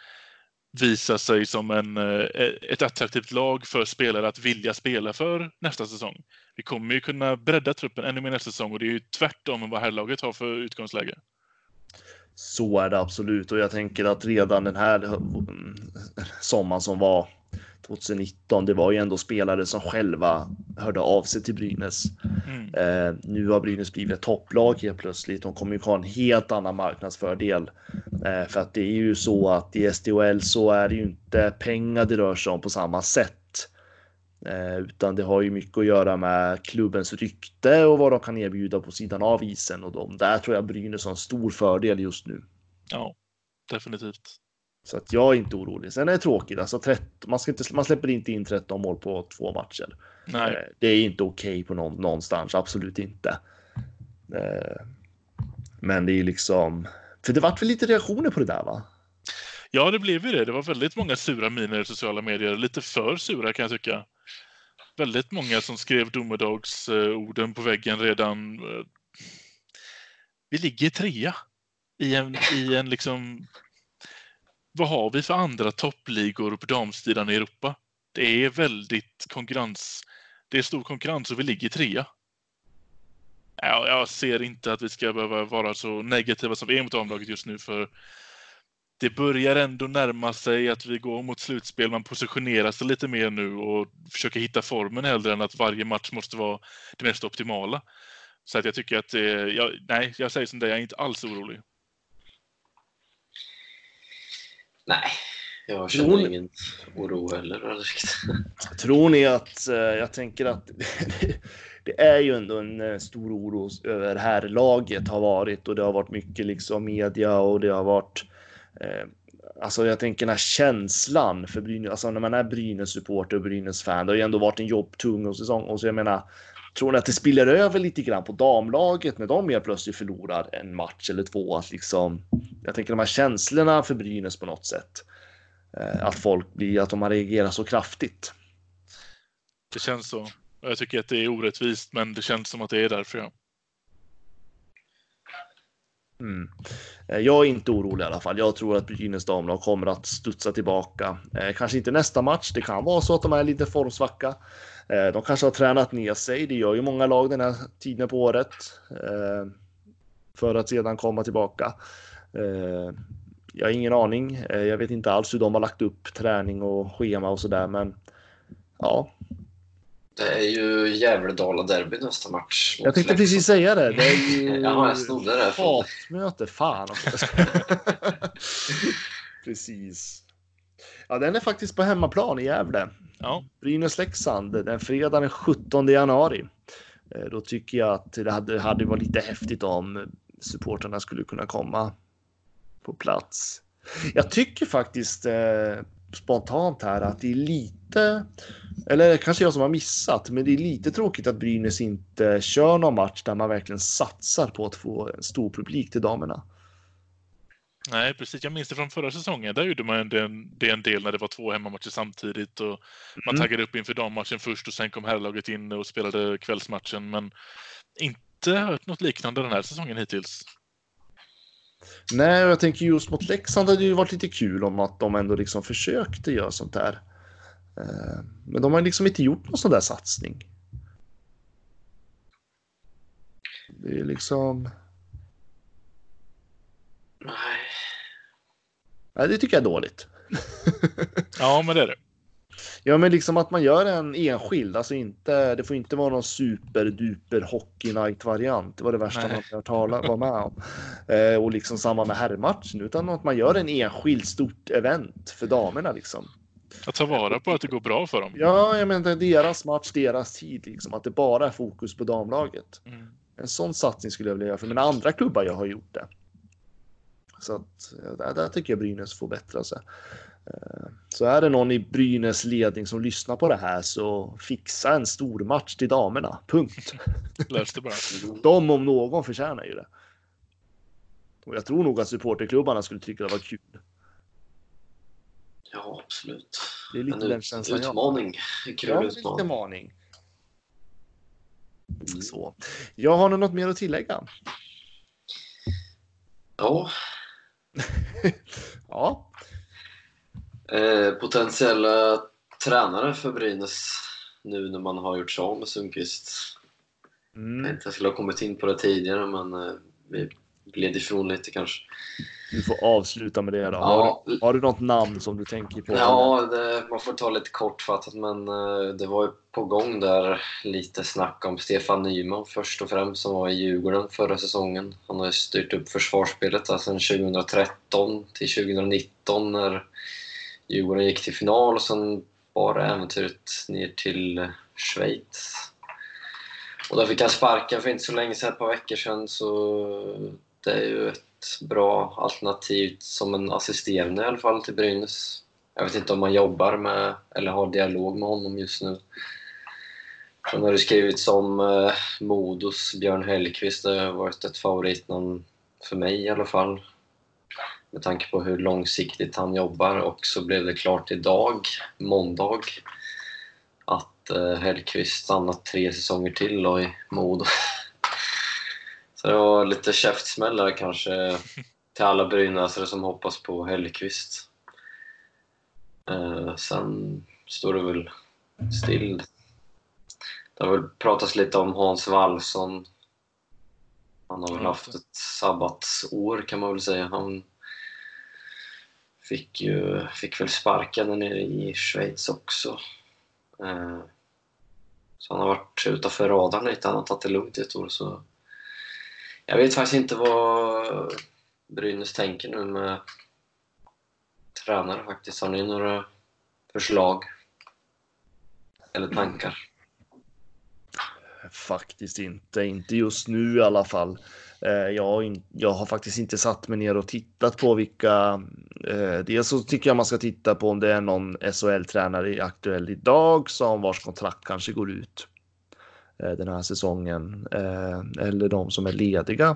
visa sig som en, eh, e-, ett attraktivt lag för spelare att vilja spela för nästa säsong. Vi kommer ju kunna bredda truppen ännu mer nästa säsong och det är ju tvärtom vad herrlaget har för utgångsläge. Så är det absolut och jag tänker att redan den här mm, sommaren som var 2019, det var ju ändå spelare som själva hörde av sig till Brynäs. Mm. Eh, nu har Brynäs blivit ett topplag helt plötsligt. De kommer ju ha en helt annan marknadsfördel. Eh, för att det är ju så att i SDHL så är det ju inte pengar det rör sig om på samma sätt. Eh, utan det har ju mycket att göra med klubbens rykte och vad de kan erbjuda på sidan av isen. Och de, där tror jag Brynäs har en stor fördel just nu. Ja, definitivt. Så att jag är inte orolig. Sen är det tråkigt. Alltså 13, man, ska inte, man släpper inte in 13 mål på två matcher. Nej. Eh, Det är inte okej på någon, någonstans, absolut inte. Eh, Men det är liksom, för det vart väl lite reaktioner på det där va? Ja, det blev ju det. Det var väldigt många sura miner i sociala medier. Lite för sura kan jag tycka. Väldigt många som skrev domedagsorden på väggen redan. eh, Vi ligger trea i en, i en liksom... Vad har vi för andra toppligor på damsidan i Europa? Det är väldigt konkurrens. Det är stor konkurrens och vi ligger trea. Jag ser inte att vi ska behöva vara så negativa som vi är mot damlaget just nu för det börjar ändå närma sig att vi går mot slutspel. Man positionerar sig lite mer nu och försöker hitta formen hellre än att varje match måste vara det mest optimala. Så att jag tycker att, eh, jag, nej, jag säger som det, jag är inte alls orolig. Nej, jag Tror känner ni- ingen oro heller. Tror ni att, eh, jag tänker att det är ju ändå en eh, stor oro över här laget har varit och det har varit mycket liksom media och det har varit eh, Alltså jag tänker den här känslan för Brynäs, alltså när man är Brynäs supporter och Brynäs fan, det har ju ändå varit en jobbtung säsong och så jag menar Tror ni att det spiller över lite grann på damlaget när de helt plötsligt förlorar en match eller två? Att liksom, jag tänker de här känslorna för Brynäs på något sätt. Eh, att folk blir, att de har reagerat så kraftigt. Det känns så. Jag tycker att det är orättvist, men det känns som att det är därför. Ja. Mm. Eh, Jag är inte orolig i alla fall. Jag tror att Brynäs damlag kommer att studsa tillbaka. Eh, kanske inte nästa match. Det kan vara så att de är lite formsvacka. Eh, de kanske har tränat ner sig. Det gör ju många lag den här tiden på året. Eh, för att sedan komma tillbaka. Eh, jag har ingen aning. Jag vet inte alls hur de har lagt upp träning och schema och sådär, men ja, Det är ju Gävle-Dala-derby nästa match. jag tänkte Leksand. precis säga det. Det är ju Ja, jag snodde det. Hatmöte. Fan också. precis. Ja, den är faktiskt på hemmaplan i Gävle. Ja, Brynäs-Leksand den fredag den 17 januari. Eh, Då tycker jag att det hade, hade varit lite häftigt om supporterna skulle kunna komma på plats. Jag tycker faktiskt eh, spontant här att det är lite, eller kanske jag som har missat, men det är lite tråkigt att Brynäs inte kör någon match där man verkligen satsar på att få en stor publik till damerna. Nej, precis. Jag minns det från förra säsongen. Där gjorde man det en, det en del när det var två hemmamatcher samtidigt. Och man Mm. taggade upp inför dammatchen först och sen kom herrlaget in och spelade kvällsmatchen. Men inte hört något liknande den här säsongen hittills. Nej, och jag tänker just mot Leksand hade det ju varit lite kul om att de ändå liksom försökte göra sånt där. Eh, Men de har liksom inte gjort någon sån där satsning. Det är liksom... Nej. Nej, det tycker jag är dåligt. Ja, men det är det. Ja, men liksom att man gör en enskild, alltså inte, det får inte vara någon superduper hockey night variant. Det var det värsta Nej. man tala var med om. Eh, och liksom samma med herrmatchen, utan att man gör en enskild stort event för damerna liksom. Att ta vara på att det går bra för dem. Ja, jag menar deras match, deras tid liksom, att det bara är fokus på damlaget. Mm. En sån satsning skulle jag vilja göra, för mina andra klubbar jag har gjort det. Så att eh, där, där tycker jag Brynäs får bättra sig. Eh, Så är det någon i Brynäs ledning som lyssnar på det här så fixa en stor match till damerna. Punkt. Lös det bara. De om någon förtjänar ju det. Och jag tror nog att supporterklubbarna skulle tycka det var kul. Ja, absolut. Det är lite En den känslan jag har. utmaning. Ja, lite utmaning. maning. Mm. Så. Jag har något mer att tillägga? Ja, Ja, eh, potentiella tränare för Brynäs nu när man har gjort sig av med Sundqvist. Jag mm. tänkte jag skulle ha kommit in på det tidigare, men eh, vi gled ifrån lite kanske. Du får avsluta med det då. Ja. Har, du, har du något namn som du tänker på? Ja, det, man får ta lite kortfattat, men eh, det var ju på gång där lite snack om Stefan Nyman först och främst, som var i Djurgården förra säsongen. Han har ju styrt upp försvarsspelet där sedan 2013 till 2019 när Djurgården gick till final och sen det äventyret ner till Schweiz. Och där fick han sparken för inte så länge sedan, ett par veckor sedan, så det är ju ett bra alternativ som en assisterande i alla fall till Brynäs. Jag vet inte om man jobbar med eller har dialog med honom just nu. Sen har det skrivits om eh, Modos Björn Hellkvist. Det har varit ett favoritnamn för mig i alla fall. Med tanke på hur långsiktigt han jobbar och så blev det klart idag, måndag, att eh, Hellkvist stannat tre säsonger till då i Modo. Så det var lite käftsmäll där kanske till alla brynäsare som hoppas på Hellkvist. Eh, sen står det väl still. Det har väl pratats lite om Hans Wallson. Han har väl haft ett sabbatsår kan man väl säga. Han fick ju fick väl sparken nere i Schweiz också. Eh, så han har varit utanför radarn lite. Han har tagit det lugnt i ett år. Så jag vet faktiskt inte vad Brynäs tänker nu med tränare faktiskt. Har ni några förslag? Eller tankar? Faktiskt inte, inte just nu i alla fall. Eh, jag har, jag har faktiskt inte satt mig ner och tittat på vilka. Eh, dels så tycker jag man ska titta på om det är någon SHL-tränare aktuell idag som vars kontrakt kanske går ut den här säsongen eh, eller de som är lediga.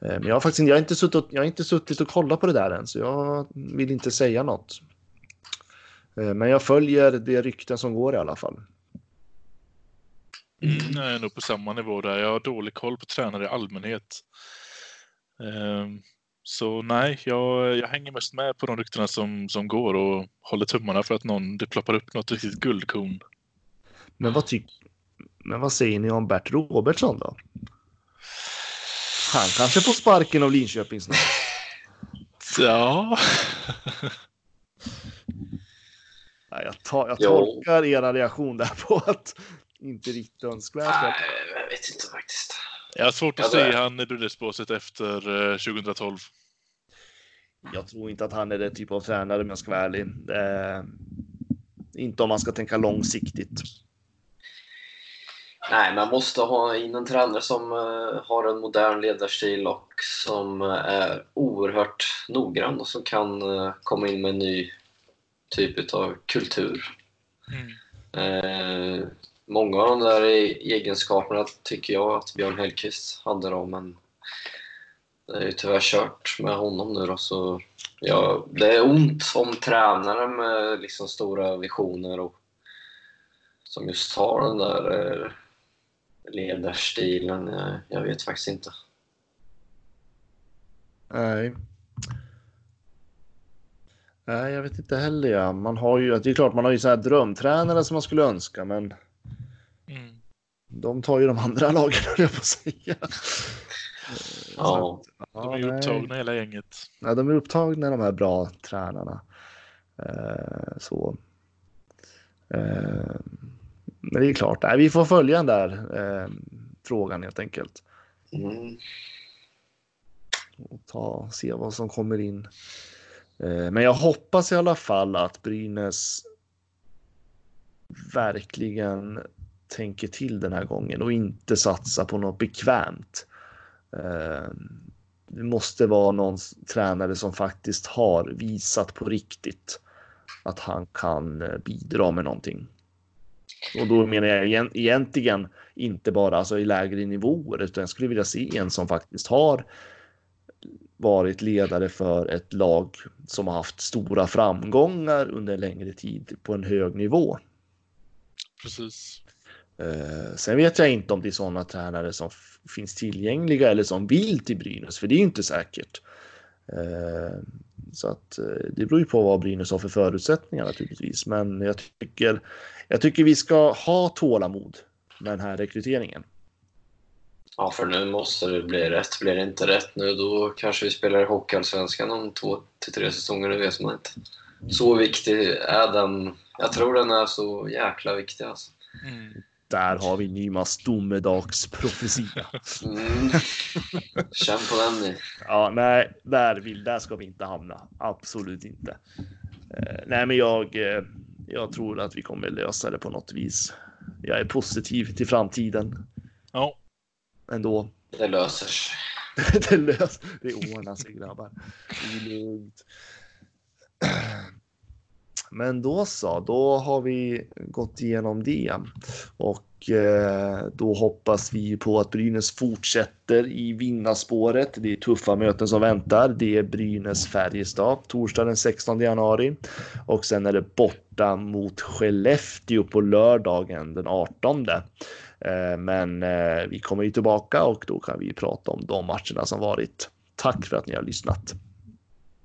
Eh, men jag har faktiskt jag har inte suttit, och- jag har inte suttit och kollat på det där än, så jag vill inte säga något. Eh, men jag följer de rykten som går i alla fall. Mm, jag är nog på samma nivå där. Jag har dålig koll på tränare i allmänhet. Ehm, Så nej, jag, jag hänger mest med på de ryktena som, som går och håller tummarna för att någon, det ploppar upp något riktigt guldkorn. Men vad, tyck, men vad säger ni om Bert Robertsson då? Han kanske får sparken av Linköping snart. Ja, Nej, jag, tar, jag Jo. tolkar era reaktion där på att inte riktigt önskvärt. Nej, jag vet inte faktiskt. jag har svårt att se han i Brynäsbåset efter eh, 2012. Jag tror inte att han är den typ av tränare om jag ska vara ärlig. Eh, inte om man ska tänka långsiktigt. Nej, man måste ha in en tränare som eh, har en modern ledarstil och som eh, är oerhört noggrann och som kan eh, komma in med en ny typ av kultur. Mm. Eh, många av de där egenskaperna tycker jag att Björn Hellkvist hade då, men det är ju tyvärr kört med honom nu då, så ja, det är ont om tränare med liksom stora visioner och som just har den där ledarstilen. Jag, jag vet faktiskt inte. Nej. Nej, jag vet inte heller. Ja. Man har ju, det är klart, man har ju så här drömtränare som man skulle önska, men Mm. de tar ju de andra lagen, höll jag på att säga. Ja, De är ju nej. upptagna hela gänget. Ja, de är upptagna de här bra tränarna. Eh, så. Eh, men det är klart, nej, vi får följa den där eh, frågan helt enkelt. mm, Och ta, se vad som kommer in. Eh, men jag hoppas i alla fall att Brynäs verkligen tänker till den här gången och inte satsa på något bekvämt. Eh, Det måste vara någon tränare som faktiskt har visat på riktigt att han kan eh, bidra med någonting. Och då menar jag igen- egentligen inte bara alltså i lägre nivåer, utan jag skulle vilja se en som faktiskt har varit ledare för ett lag som har haft stora framgångar under en längre tid på en hög nivå. Precis. Eh, sen vet jag inte om det är sådana tränare som finns tillgängliga eller som vill till Brynäs, för det är inte säkert. Eh, så att eh, det beror ju på vad Brynäs har för förutsättningar naturligtvis. Men jag tycker, jag tycker vi ska ha tålamod med den här rekryteringen. ja, för nu måste det bli rätt. Blir det inte rätt nu, då kanske vi spelar i Hockeyallsvenskan om två till tre säsonger. Det vet man inte. Så viktig är den. Jag tror den är så jäkla viktig alltså. Mm. Där har vi Nymas domedagsprofetia. Mm. Känn på den ni. Ja, nej, där, vill, där ska vi inte hamna. Absolut inte. Eh, nej, men jag, eh, jag tror att vi kommer lösa det på något vis. Jag är positiv till framtiden Ja, ändå. Det löser sig. det, lös, det ordnar sig grabbar. Det är lugnt. Men då så, då har vi gått igenom det och eh, då hoppas vi på att Brynäs fortsätter i vinnarspåret. Det är tuffa möten som väntar. Det är Brynäs Färjestad torsdag den 16 januari och sen är det borta mot Skellefteå på lördagen den 18. Eh, Men eh, vi kommer ju tillbaka och då kan vi prata om de matcherna som varit. Tack för att ni har lyssnat.